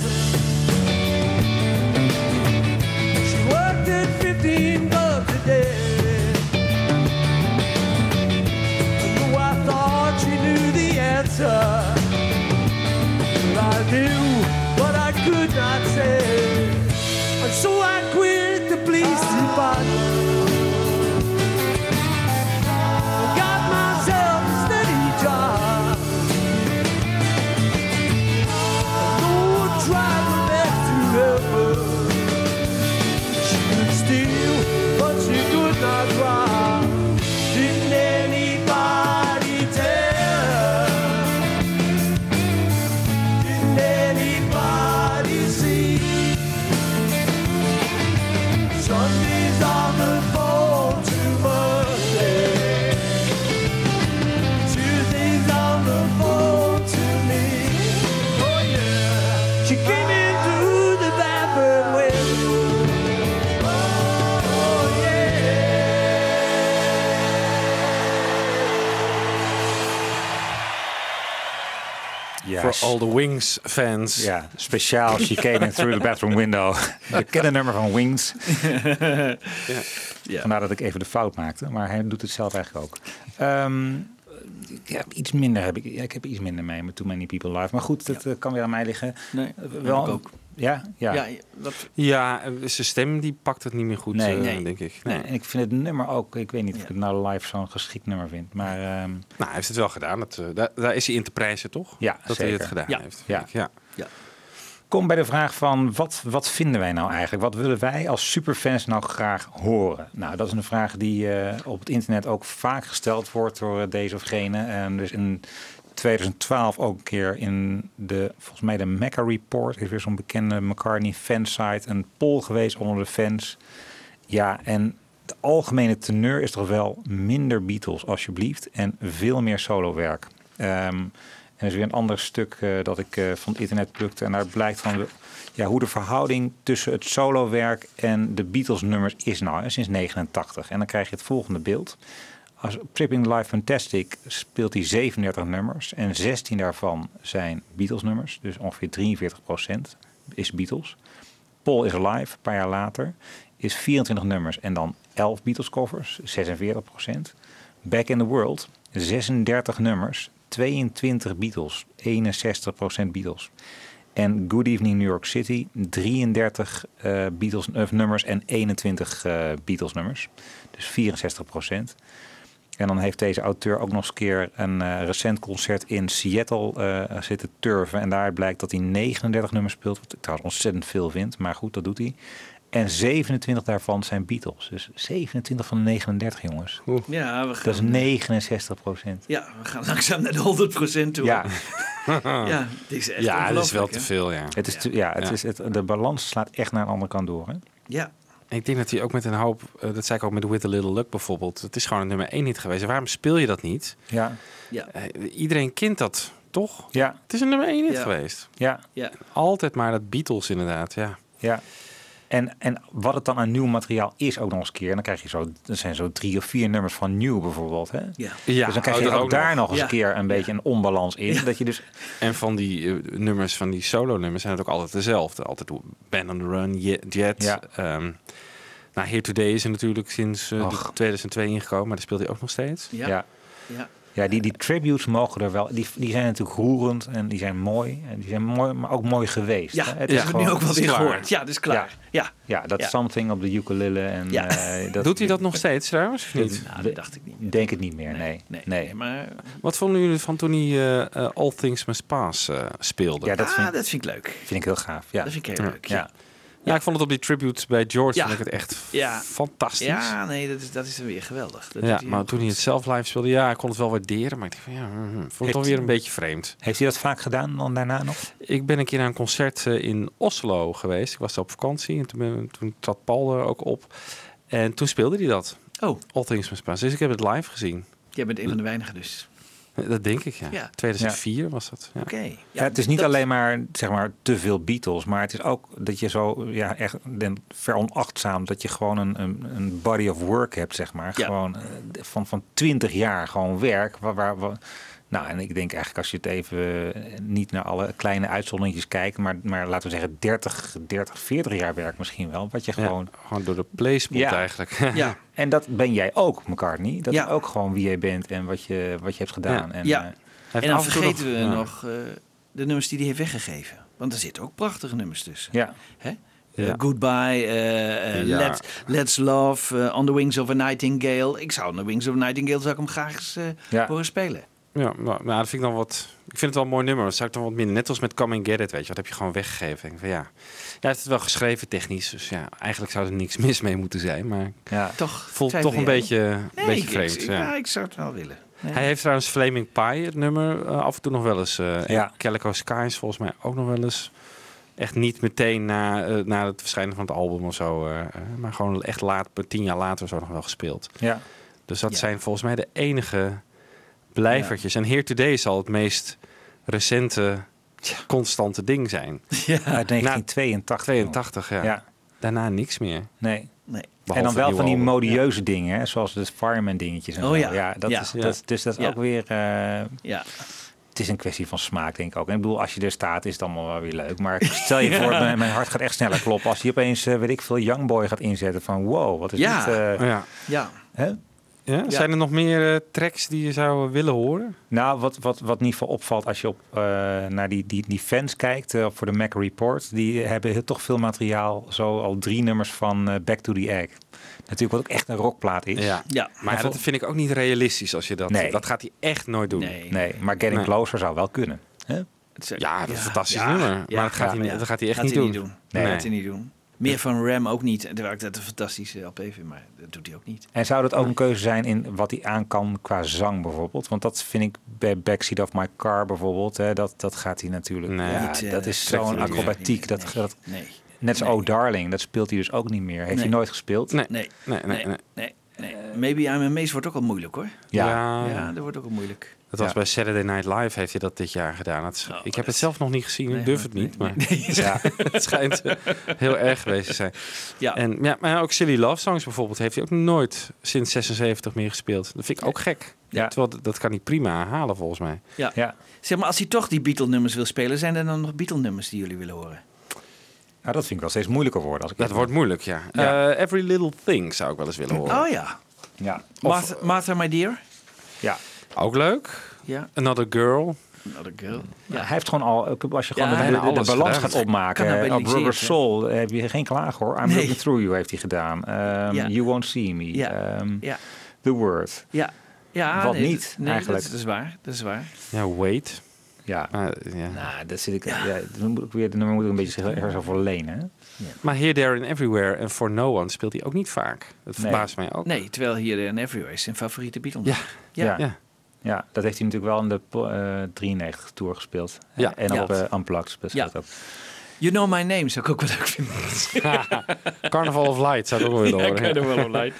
A dancer. For all the Wings fans. Ja, speciaal She Came in Through the Bathroom Window. Bekende nummer van Wings. Ja. Vandaar dat ik even de fout maakte. Maar hij doet het zelf eigenlijk ook. Ehm, ja, iets minder heb ik. Ja, ik heb iets minder mee met Too Many People Live. Maar goed, dat eh, kan weer aan mij liggen. Nee, Eh, ik ook. Ja, ja. Ja, dat, Ja, zijn stem die pakt het niet meer goed, Nee, eh, nee. denk ik. Nee, Nee. en ik vind het nummer ook. Ik weet niet of ik het nou live zo'n geschikt nummer vind. Maar ehm, Nou, hij heeft het wel gedaan. Dat, eh, daar, daar is hij in te prijzen, toch? Ja, dat hij het gedaan Ja. heeft. Ja. ik. ja. kom bij de vraag van wat, wat vinden wij nou eigenlijk? Wat willen wij als superfans nou graag horen? Nou, dat is een vraag die eh, op het internet ook vaak gesteld wordt door deze of gene. En dus in 2012 ook een keer in de, volgens mij de Mecca Report, is weer zo'n bekende McCartney fansite, een poll geweest onder de fans. Ja, en de algemene teneur is toch wel minder Beatles, alsjeblieft, en veel meer solowerk. Ehm en er is weer een ander stuk eh, dat ik eh, van het internet plukte. En daar blijkt van de, ja, hoe de verhouding tussen het solowerk en de Beatles-nummers is nou sinds 89. En dan krijg je het volgende beeld. Als Tripping Live Fantastic speelt hij 37 nummers. En 16 daarvan zijn Beatles-nummers. Dus ongeveer 43% is Beatles. Paul is Live, een paar jaar later, is 24 nummers en dan 11 Beatles-covers, 46% Back in the World, 36 nummers, 22 Beatles, 61% Beatles. En Good Evening New York City, 33 eh, Beatles of nummers en 21 eh, Beatles nummers. Dus 64 En dan heeft deze auteur ook nog eens een keer een eh, recent concert in Seattle eh, zitten turven. En daar blijkt dat hij 39 nummers speelt, wat ik trouwens ontzettend veel vind. Maar goed, dat doet hij. En 27 daarvan zijn Beatles. Dus 27 van de 39, jongens. Ja, we gaan, Dat is 69 procent. ja, we gaan langzaam naar de 100% toe. Ja. ja, dit is echt Ja, dat is wel te veel, ja. Het is te- ja, het Ja. Is het, de balans slaat echt naar de andere kant door. Hè? Ja. Ik denk dat hij ook met een hoop, eh, dat zei ik ook met With a Little Luck bijvoorbeeld. Het is gewoon een nummer 1 niet geweest. Waarom speel je dat niet? Ja. Ja. Eh, iedereen kent dat, toch? Ja. Het is een nummer 1 niet Ja. geweest. Ja. Ja. Altijd maar dat Beatles inderdaad, ja. Ja. En, en wat het dan aan nieuw materiaal is ook nog eens een keer. En dan krijg je zo, er zijn zo drie of vier nummers van nieuw bijvoorbeeld. Hè? Ja. Ja, dus dan krijg oh, je ook, ook daar nog. nog eens Ja. een keer een beetje een onbalans in. Dat je dus, En van die eh, nummers, van die solo-nummers, zijn het ook altijd dezelfde. Altijd Band on the Run, Jet. Ja. ehm, nou, Here Today is er natuurlijk sinds eh, die Och. 2002 ingekomen, maar daar speelt hij ook nog steeds. Ja. ja. Ja. Die, die tributes mogen er wel. Die, die zijn natuurlijk roerend en die zijn mooi. En die zijn mooi, maar ook mooi geweest. Ja, hè? het is nu ook wel weer gehoord. Ja, dat is klaar. Ja. Ja, dat Ja. something op de ukulele. En, Ja. eh, dat, Doet hij dat nog steeds trouwens, of niet? Nou, dat dacht ik niet. Ik denk het niet meer, nee. Nee, nee. nee, maar Wat vonden jullie van toen hij eh, eh, All Things Must Pass eh, speelde? Ja, dat ah, vind, dat vind ik leuk. vind ik heel gaaf. Ja. Dat vind ik heel Ja. leuk. ja. Ja, ik vond het op die tribute bij George Ja. vond ik het echt Ja. fantastisch. Ja, nee, dat is, dat is weer geweldig. Dat ja, maar toen hij het zelf live speelde, ja, ik kon het wel waarderen. Maar ik dacht van, ja, hm, hm, vond het Heeft- toch weer een beetje vreemd. Heeft hij dat vaak gedaan dan daarna nog? Ik ben een keer naar een concert eh, in Oslo geweest. Ik was daar op vakantie en toen, ben- toen trad Paul er ook op. En toen speelde hij dat. Oh. All Things Must Pass. Dus ik heb het live gezien. Jij bent een van de weinigen dus. Dat denk ik, ja. Ja. 2004 was dat. Ja. Oké. Ja, het is niet alleen maar, zeg maar te veel Beatles, maar het is ook dat je zo ja, echt veronachtzaam dat je gewoon een, een, een body of work hebt, zeg maar. Ja. Gewoon eh, van, van 20 jaar gewoon werk. Waar, waar, waar- nou, en ik denk eigenlijk als je het even eh, niet naar alle kleine uitzonderingen kijkt, maar, maar laten we zeggen 30, 30, 40 jaar werk misschien wel. Wat je Ja, gewoon. gewoon door de playspool Ja. eigenlijk. Ja. En dat ben jij ook, McCartney. Dat Ja. is ook gewoon wie jij bent en wat je, wat je hebt gedaan. Ja. En, Ja. eh, En dan en toe vergeten we nog eh, de nummers die hij heeft weggegeven. Want er zitten ook prachtige nummers tussen. ja. Hè? Ja. Eh, goodbye, Ja. let's, let's Love, On the Wings of a Nightingale. Ik zou On the Wings of a Nightingale zou ik hem graag eens eh, Ja. horen spelen. Ja, nou, nou, dat vind ik dan wat. Ik vind het wel een mooi nummer. Dat zou ik dan wat minder. Net als met Come and Get It, weet je. Dat heb je gewoon weggegeven. Ik van ja. Hij heeft het wel geschreven technisch. Dus ja, eigenlijk zou er niks mis mee moeten zijn. Maar ja. Toch voelt toch een beetje, Nee, beetje ik- vreemd. Ik, ja. ja, ik zou het wel willen. Nee. Hij heeft trouwens Flaming Pie, het nummer, eh, af en toe nog wel eens. eh Ja. Calico Skies volgens mij ook nog wel eens. Echt niet meteen na, eh, na het verschijnen van het album of zo. maar gewoon echt laat, tien jaar later zo nog wel gespeeld. ja. Dus dat Ja. zijn volgens mij de enige blijvertjes. En Here Today zal het meest recente, constante ding zijn. ja. Uit 1982. 82, ja. Ja, Daarna niks meer. nee. Nee. En dan wel van die modieuze dingen, hè, zoals de fireman dingetjes. En Oh zo. ja. ja, dat Ja. Is, Ja. Dat, dus dat is Ja. ook weer... eh, Ja. het is een kwestie van smaak, denk ik ook. En ik bedoel, als je er staat, is het allemaal wel weer leuk. Maar stel je voor, mijn, mijn hart gaat echt sneller kloppen... als je opeens, eh, weet ik veel, Youngboy gaat inzetten van... wow, wat is Ja. dit? eh, Ja. ja. hè? Ja? Zijn er nog meer eh, tracks die je zou willen horen? Nou, wat, wat, wat in ieder geval opvalt als je op, eh, naar die, die, die fans kijkt eh, voor de Mac Report, die hebben heel- toch veel materiaal, zo al drie nummers van eh, Back to the Egg. Natuurlijk wat ook echt een rockplaat is. Ja. Ja. Maar dat vind ik ook niet realistisch als je dat... Nee. Dat gaat hij echt nooit doen. Nee. Nee, maar Getting Nee. Closer zou wel kunnen. Hè? Ja, dat is een fantastisch ja, nummer. ja, maar dat gaat, ja, hij, dat gaat hij echt Gaat niet, hij doen. niet doen. Nee. Dat gaat hij niet doen. Meer van Ram ook niet. Terwijl ik dat een fantastische LP vind, maar dat doet hij ook niet. En zou dat ook een keuze zijn in wat hij aan kan qua zang bijvoorbeeld? Want dat vind ik bij Backseat of My Car bijvoorbeeld. Hè, dat, dat gaat hij natuurlijk. Nee. ja, Niet, eh, dat is zo'n acrobatiek. Dat, dat, Nee. net als Nee. Oh Darling, dat speelt hij dus ook niet meer. Heeft Nee. hij nooit gespeeld? Nee. Nee. Nee, nee, nee. Nee. nee. Maybe I'm Amazed wordt ook al moeilijk hoor. Ja. Ja, Ja, dat wordt ook al moeilijk. Dat was Ja. bij Saturday Night Live heeft hij dat dit jaar gedaan. Dat is- Oh, ik dat heb het zelf nog niet gezien, Nee, ik durf het niet. nee, Maar nee. Ja. het schijnt eh, heel erg geweest te zijn. Ja. En ja, maar ook Silly Love Songs bijvoorbeeld heeft hij ook nooit sinds 76 meer gespeeld. Dat vind ik ook gek. Ja. Terwijl dat- kan hij prima halen volgens mij. Ja. Ja. Zeg maar, als hij toch die Beatle-nummers wil spelen, zijn er dan nog Beatle-nummers die jullie willen horen? Nou, dat vind ik wel steeds moeilijker worden. Als ik Dat wordt moeilijk, ja. Ja. Eh, Every Little Thing zou ik wel eens willen horen. Oh ja. Ja. Martha, Martha, my dear. ja. Ook leuk. Ja. Another Girl. Another girl. Ja, hij heeft gewoon al, als je gewoon Ja, de, balans gaat opmaken. Op Rubber? Soul heb je geen klaag hoor. I'm Nee. Looking Through You heeft hij gedaan. Ehm, Ja. You Won't See Me. Ja. Ehm, Ja. The Word. Ja. ja Wat nee, niet, nee, eigenlijk. Dat, dat is waar. Dat is waar. Ja, Wait. Ja. Maar, ja. Nou, dat zit ik. Ja. dan moet ik weer de nummer moet ik een beetje zich ergens over lenen. Hè? maar Here, There and Everywhere en For No One speelt hij ook niet vaak. Dat Nee. verbaast mij ook. Nee, terwijl hier en Everywhere is zijn favoriete Beatle. Ja. Ja. Ja. Ja. Dat heeft hij natuurlijk wel in de po- eh 93 tour gespeeld. Ja. En Ja. op uh, Unplugged speelt Ja. ook. You Know My Name zou ik ook wel leuk vinden. Carnival of Light zou ik ook wel willen horen. Wel op lijkt.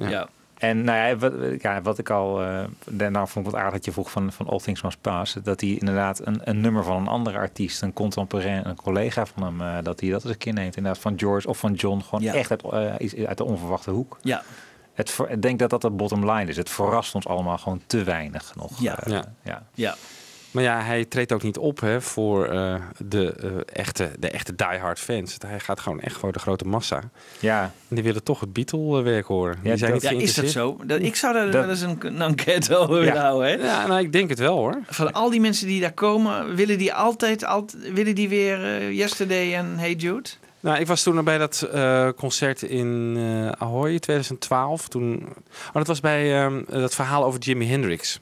Ja. En nou ja, wat, ja, wat ik al, eh daarna vond ik wat aardig dat je vroeg van, van All Things Must Pass, dat hij inderdaad een, een nummer van een andere artiest, een contemporain, een collega van hem, eh, dat hij dat eens een keer neemt. Inderdaad van George of van John, gewoon Ja. echt eh, uit de onverwachte hoek. Ja. Het, ik denk dat dat de bottom line is. Het verrast ons allemaal gewoon te weinig nog. Ja. Eh, Ja. ja. Ja. Maar ja, hij treedt ook niet op hè, voor eh, de, eh, echte, de echte diehard fans. Hij gaat gewoon echt voor de grote massa. ja, En die willen toch het Beatle-werk horen. Die Ja, zijn dat- niet ja, is dat zo? Dat, ik zou daar Dat- wel eens een, een enquête over willen houden. Hè? Ja, nou, ik denk het wel hoor. Van al die mensen die daar komen, willen die altijd, altijd willen die weer Yesterday en Hey Jude? Nou, ik was toen bij dat eh, concert in eh Ahoy 2012. Toen, oh, dat was bij ehm, dat verhaal over Jimi Hendrix.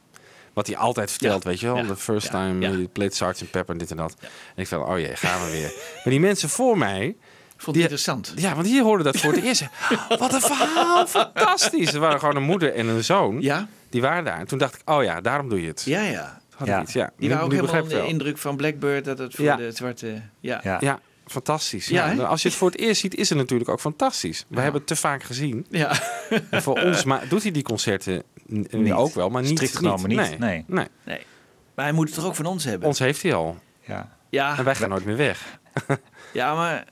Wat hij altijd vertelt, weet je wel. Ja. The first Ja. time Ja. he played Sgt. Pepper en dit en dat. En ik van, oh jee, gaan we weer. maar die mensen voor mij, Vond het interessant. Ja, want hier hoorde dat voor het eerst. Wat een verhaal, fantastisch. Er waren gewoon een moeder en een zoon. Ja. Die waren daar. En toen dacht ik, oh ja, daarom doe je het. Ja, ja. Had ik iets, ja. Die waren ook helemaal de wel. indruk van Blackbird dat het voor Ja. de zwarte... Ja. Ja. Ja, fantastisch. Ja, Ja, hè? als je het voor het eerst ziet, is het natuurlijk ook fantastisch. We hebben het te vaak gezien. Ja. En voor ons maar, doet hij die concerten Niet. ook wel, maar niet. Strikt genomen niet, Nee. nee. nee. Nee. Maar hij moet het toch ook van ons hebben? Ons heeft hij al. Ja. Ja. En wij gaan nooit meer weg. Ja, maar...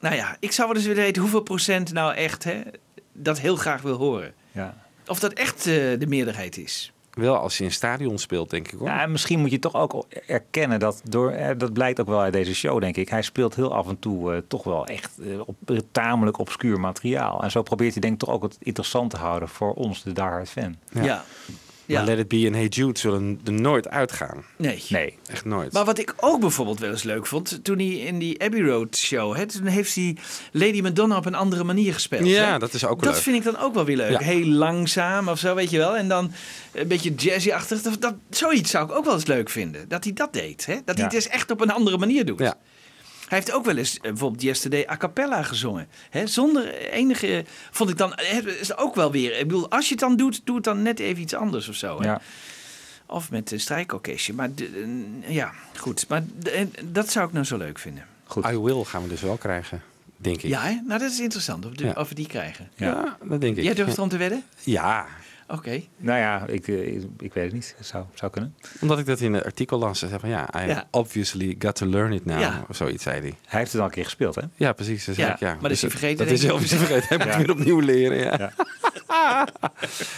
Nou ja, ik zou wel eens willen weten hoeveel procent nou echt hè, dat heel graag wil horen. Ja. Of dat echt eh, de meerderheid is. Wel als je in een stadion speelt, denk ik hoor. Ja, en misschien moet je toch ook erkennen dat door, eh, dat blijkt ook wel uit deze show, denk ik. Hij speelt heel af en toe eh, toch wel echt eh, op tamelijk obscuur materiaal. En zo probeert hij denk ik toch ook het interessant te houden voor ons, de diehard fan. Ja. Ja. Maar Let It Be en Hey Jude zullen er nooit uitgaan. Nee. Nee. Echt nooit. Maar wat ik ook bijvoorbeeld wel eens leuk vond, toen hij in die Abbey Road show, hè, toen heeft hij Lady Madonna op een andere manier gespeeld. Ja, hè? dat is ook Dat leuk. vind ik dan ook wel weer leuk. Ja. Heel langzaam of zo, weet je wel. En dan een beetje jazzy-achtig. Dat, dat, zoiets zou ik ook wel eens leuk vinden. Dat hij dat deed. Hè? Dat hij Ja. het dus echt op een andere manier doet. Ja. Hij heeft ook wel eens eh, bijvoorbeeld Yesterday a cappella gezongen. Hè? Zonder enige, vond ik dan, hè, is ook wel weer. Ik bedoel, als je het dan doet, doe het dan net even iets anders of zo. Hè? Ja. Of met een strijkorkestje. Maar de- eh, ja, goed. Maar de- dat zou ik nou zo leuk vinden. Goed. I Will gaan we dus wel krijgen, denk ik. Ja, hè? nou dat is interessant of, de- Ja. of we die krijgen. Ja, dat denk ik. Jij durft erom te wedden? Ja, Oké. Nou ja, ik, eh, ik weet het niet. Zou, zou kunnen. omdat ik dat in het artikel las. Ze zei van ja, I Ja. obviously got to learn it now. Ja. Of zoiets zei hij. Hij heeft het al een keer gespeeld, hè? Ja, precies. Zei Ja, ik, ja. maar dat is hij vergeten, Dat is ik. heel veel vergeten. Hij moet weer opnieuw leren. Ja.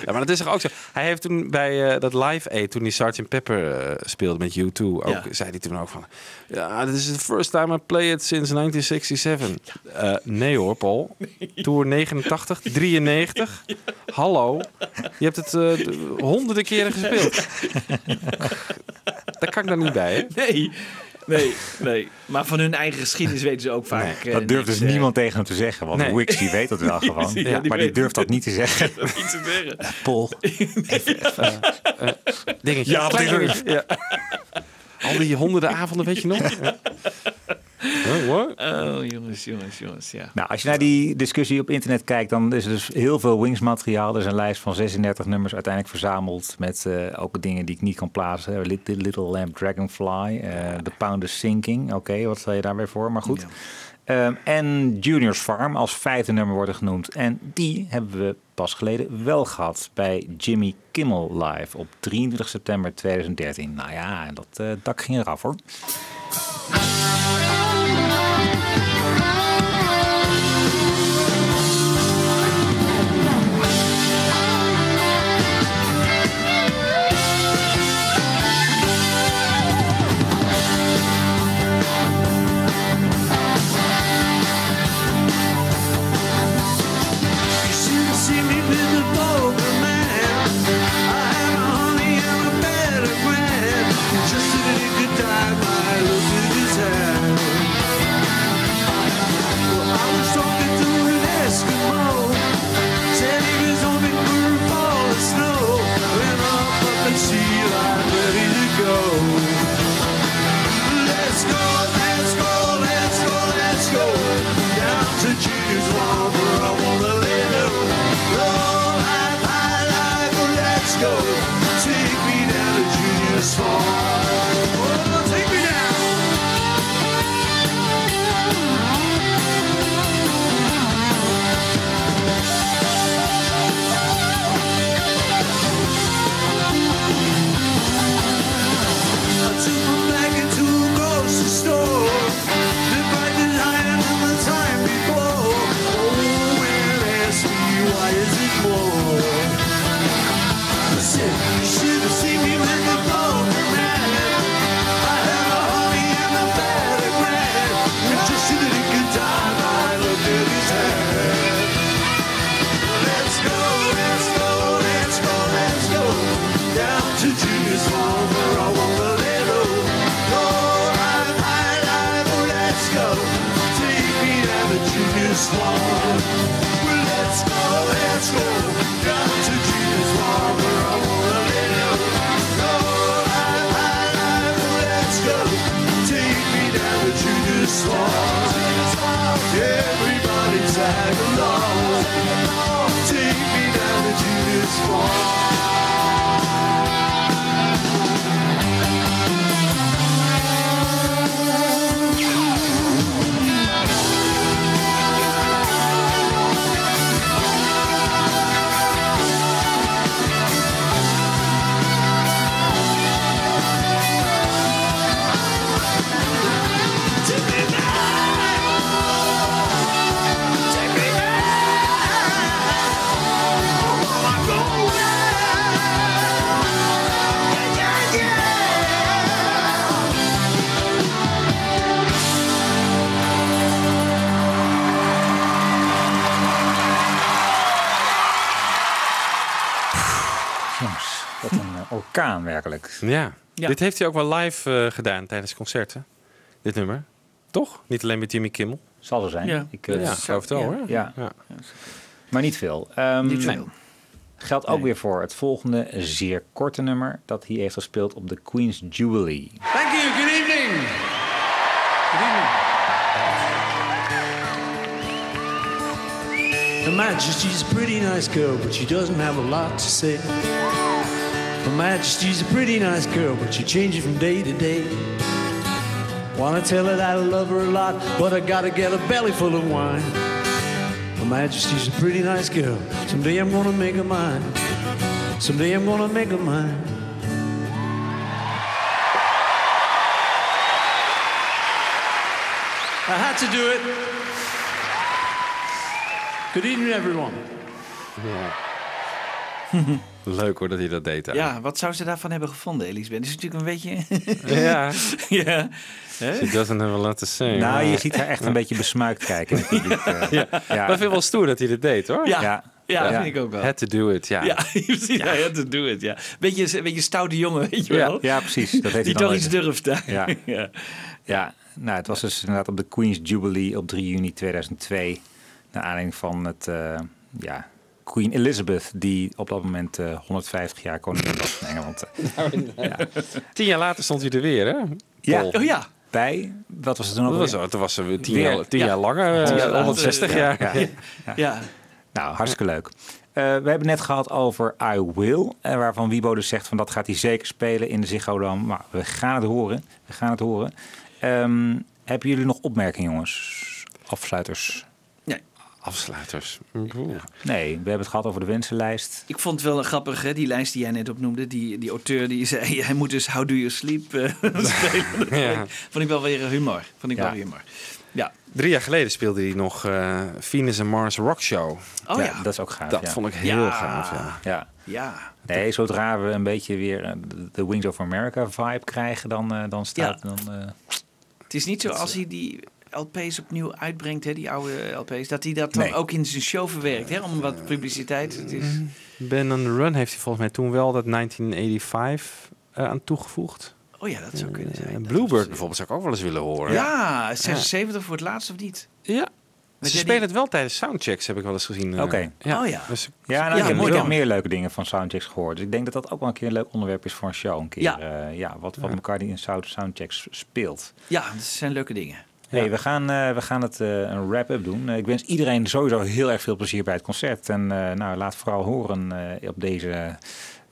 Ja. Maar dat is toch ook zo. Hij heeft toen bij eh, dat Live Aid, toen hij Sgt. Pepper eh, speelde met U2, ook, Ja. zei hij toen ook van... Ja, dit is the first time I play it since 1967. Eh, nee hoor, Paul. Tour 89, 93. Hallo. Je hebt het honderden keren gespeeld. Daar kan ik dan niet bij, hè? Nee. Nee, nee. Maar van hun eigen geschiedenis weten ze ook vaak. eh, Dat durft niks, dus eh, niemand tegen hem te zeggen. Want Nee. Wix die weet dat wel gewoon. Ja, die maar die durft dat niet te zeggen. Niet te zeggen. Paul. Dingetje. Ja, Klein wat dingetje. Ja. Al die honderden avonden, weet je nog? Ja. Huh, what? Oh, jongens, jongens, jongens. Ja. Nou, als je naar die discussie op internet kijkt, dan is er dus heel veel Wings materiaal. Er is een lijst van 36 nummers uiteindelijk verzameld met eh, ook dingen die ik niet kan plaatsen. Little, Little Lamb Dragonfly, eh The Pound is Sinking. Oké, wat stel je daar weer voor? Maar goed. Ehm, en Junior's Farm als vijfde nummer worden genoemd. En die hebben we pas geleden wel gehad bij Jimmy Kimmel Live op 23 september 2013. Nou ja, en dat eh, dak ging eraf hoor. Ja. Ja. Dit heeft hij ook wel live eh, gedaan tijdens concerten. Dit nummer. Toch? Niet alleen met Jimmy Kimmel. Zal er zijn. Ja, Ik, ja geloof het wel ja. hoor. Ja. Ja. Maar niet veel. Ehm, Niet veel. Geldt ook weer voor het volgende zeer korte nummer dat hij heeft gespeeld op de Queen's Jubilee. Thank you. Good evening. Good evening. Her Majesty's a pretty nice girl, but she doesn't have a lot to say. Her Majesty's a pretty nice girl, but she changes from day to day. Wanna tell her that I love her a lot, but I gotta get a belly full of wine. Her Majesty's a pretty nice girl. Someday I'm gonna make her mine. Someday I'm gonna make her mine. I had to do it. Good evening, everyone. Leuk hoor dat hij dat deed. daar. Ja, wat zou ze daarvan hebben gevonden, Elisabeth? Dat is natuurlijk een beetje... Ja. ja. She doesn't have a lot to say. Nou, je ziet haar echt een beetje besmuikt kijken. eh. ja. Maar ik vind het wel stoer dat hij dit deed hoor. Ja, ja, Ja. vind ik ook wel. Had to do it, ja. Ja, precies. Ja, ja to do it, ja. Beetje, een beetje stoute jongen, weet je Ja, wel? ja, precies. Dat heeft hij Die toch iets durft. hè? Ja. ja. Ja, nou, het was dus inderdaad op de Queen's Jubilee op 3 juni 2002. Naar aanleiding van het, eh, ja, Queen Elizabeth, die op dat moment eh, 150 jaar koningin was van Engeland. ja. Tien jaar later stond hij er weer, hè? Ja. Oh ja. Bij, wat was het toen was, toen was ze tien, Weer. jaar, tien Ja. jaar langer, Tien eh, jaar later, 160 ja. jaar. Ja. Ja. Ja. Nou, hartstikke leuk. Eh, we hebben net gehad over I Will, eh, waarvan Wibo dus zegt van dat gaat hij zeker spelen in de Ziggo Dome. Maar we gaan het horen. We gaan het horen. Ehm, hebben jullie nog opmerkingen, jongens? Afsluiters? Afsluiters. Nee, we hebben het gehad over de wensenlijst. Ik vond het wel grappig, hè, die lijst die jij net opnoemde. Die, die auteur die zei, hij moet dus How Do You Sleep eh, spelen. Ja. Vond ik wel weer humor. Vond ik Ja. wel weer humor. Ja. Drie jaar geleden speelde hij nog eh Venus and Mars Rock Show. Oh ja. Dat is ook gaaf. Dat ja. vond ik heel Ja. gaaf, ja. Ja. Ja. Nee, zodra we een beetje weer eh, de Wings of America vibe krijgen, dan, eh, dan staat... Dan, eh, Het is niet zo als hij die LP's opnieuw uitbrengt, hè, die oude LP's, dat hij dat dan Nee. ook in zijn show verwerkt, hè, om wat publiciteit. Het is, Ben on the Run heeft hij volgens mij toen wel dat 1985 eh, aan toegevoegd. oh ja, dat zou kunnen zijn. En Bluebird bijvoorbeeld zou ik ook wel eens willen horen. Ja, 76 voor het laatst of niet? Ja. Met Ze spelen het wel tijdens soundchecks, heb ik wel eens gezien. eh. Oké. Ja. Oh ja. Dus, Ja, nou, Ja, ik, heb, ik heb meer leuke dingen van soundchecks gehoord. Dus ik denk dat dat ook wel een keer een leuk onderwerp is voor een show. Een keer, Ja. ja. ja, wat, wat elkaar die in sound, soundchecks speelt. Ja, dat zijn leuke dingen. Hey, we, gaan, eh, we gaan het eh, een wrap-up doen. Eh, ik wens iedereen sowieso heel erg veel plezier bij het concert. En nou, laat vooral horen op deze,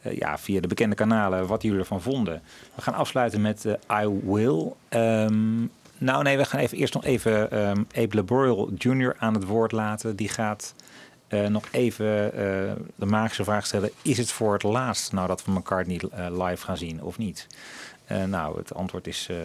ja, via de bekende kanalen wat jullie ervan vonden. We gaan afsluiten met I Will. Ehm, nou nee, we gaan even, eerst nog even ehm Abe Laboriel Jr. aan het woord laten. Die gaat nog even de magische vraag stellen. Is het voor het laatst nou dat we McCartney live gaan zien of niet? Eh, nou, het antwoord is eh,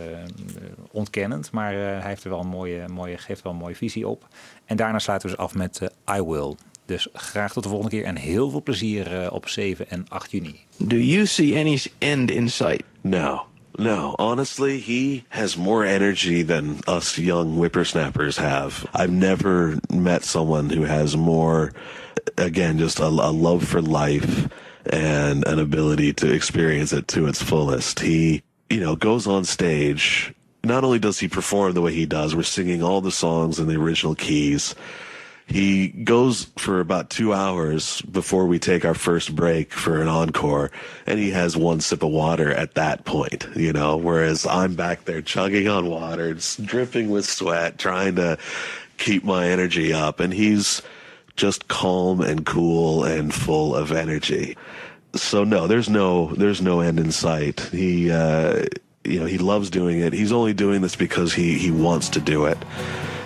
ontkennend, maar eh, hij heeft er wel een mooie, mooie, geeft wel een mooie visie op. En daarna sluiten we dus af met I Will. Dus graag tot de volgende keer en heel veel plezier eh, op 7 en 8 juni. Do you see any end in sight? No. No, honestly, he has more energy than us young whippersnappers have. I've never met someone who has more, again, just a, a love for life and an ability to experience it to its fullest. He, you know, goes on stage. Not only does he perform the way he does, we're singing all the songs in the original keys. He goes for about two hours before we take our first break for an encore, and he has one sip of water at that point, you know, whereas I'm back there chugging on water, dripping with sweat, trying to keep my energy up. And he's just calm and cool and full of energy. So no, there's no there's no end in sight. He uh, you know he loves doing it. He's only doing this because he he wants to do it,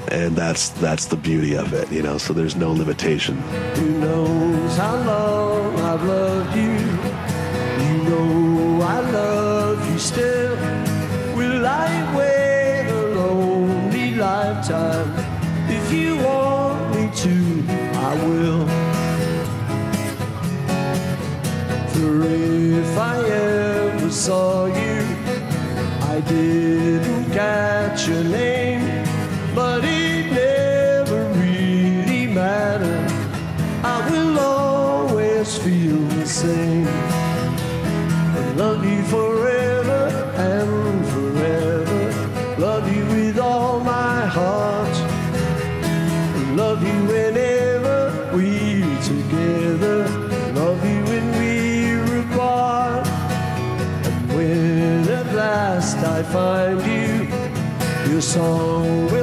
and that's that's the beauty of it. You know, so there's no limitation. Who knows how long I've loved you? You know I love you still. Will I wait a lonely lifetime? If you want me to, I will. For if I ever saw you, I didn't catch your name, find you, your song will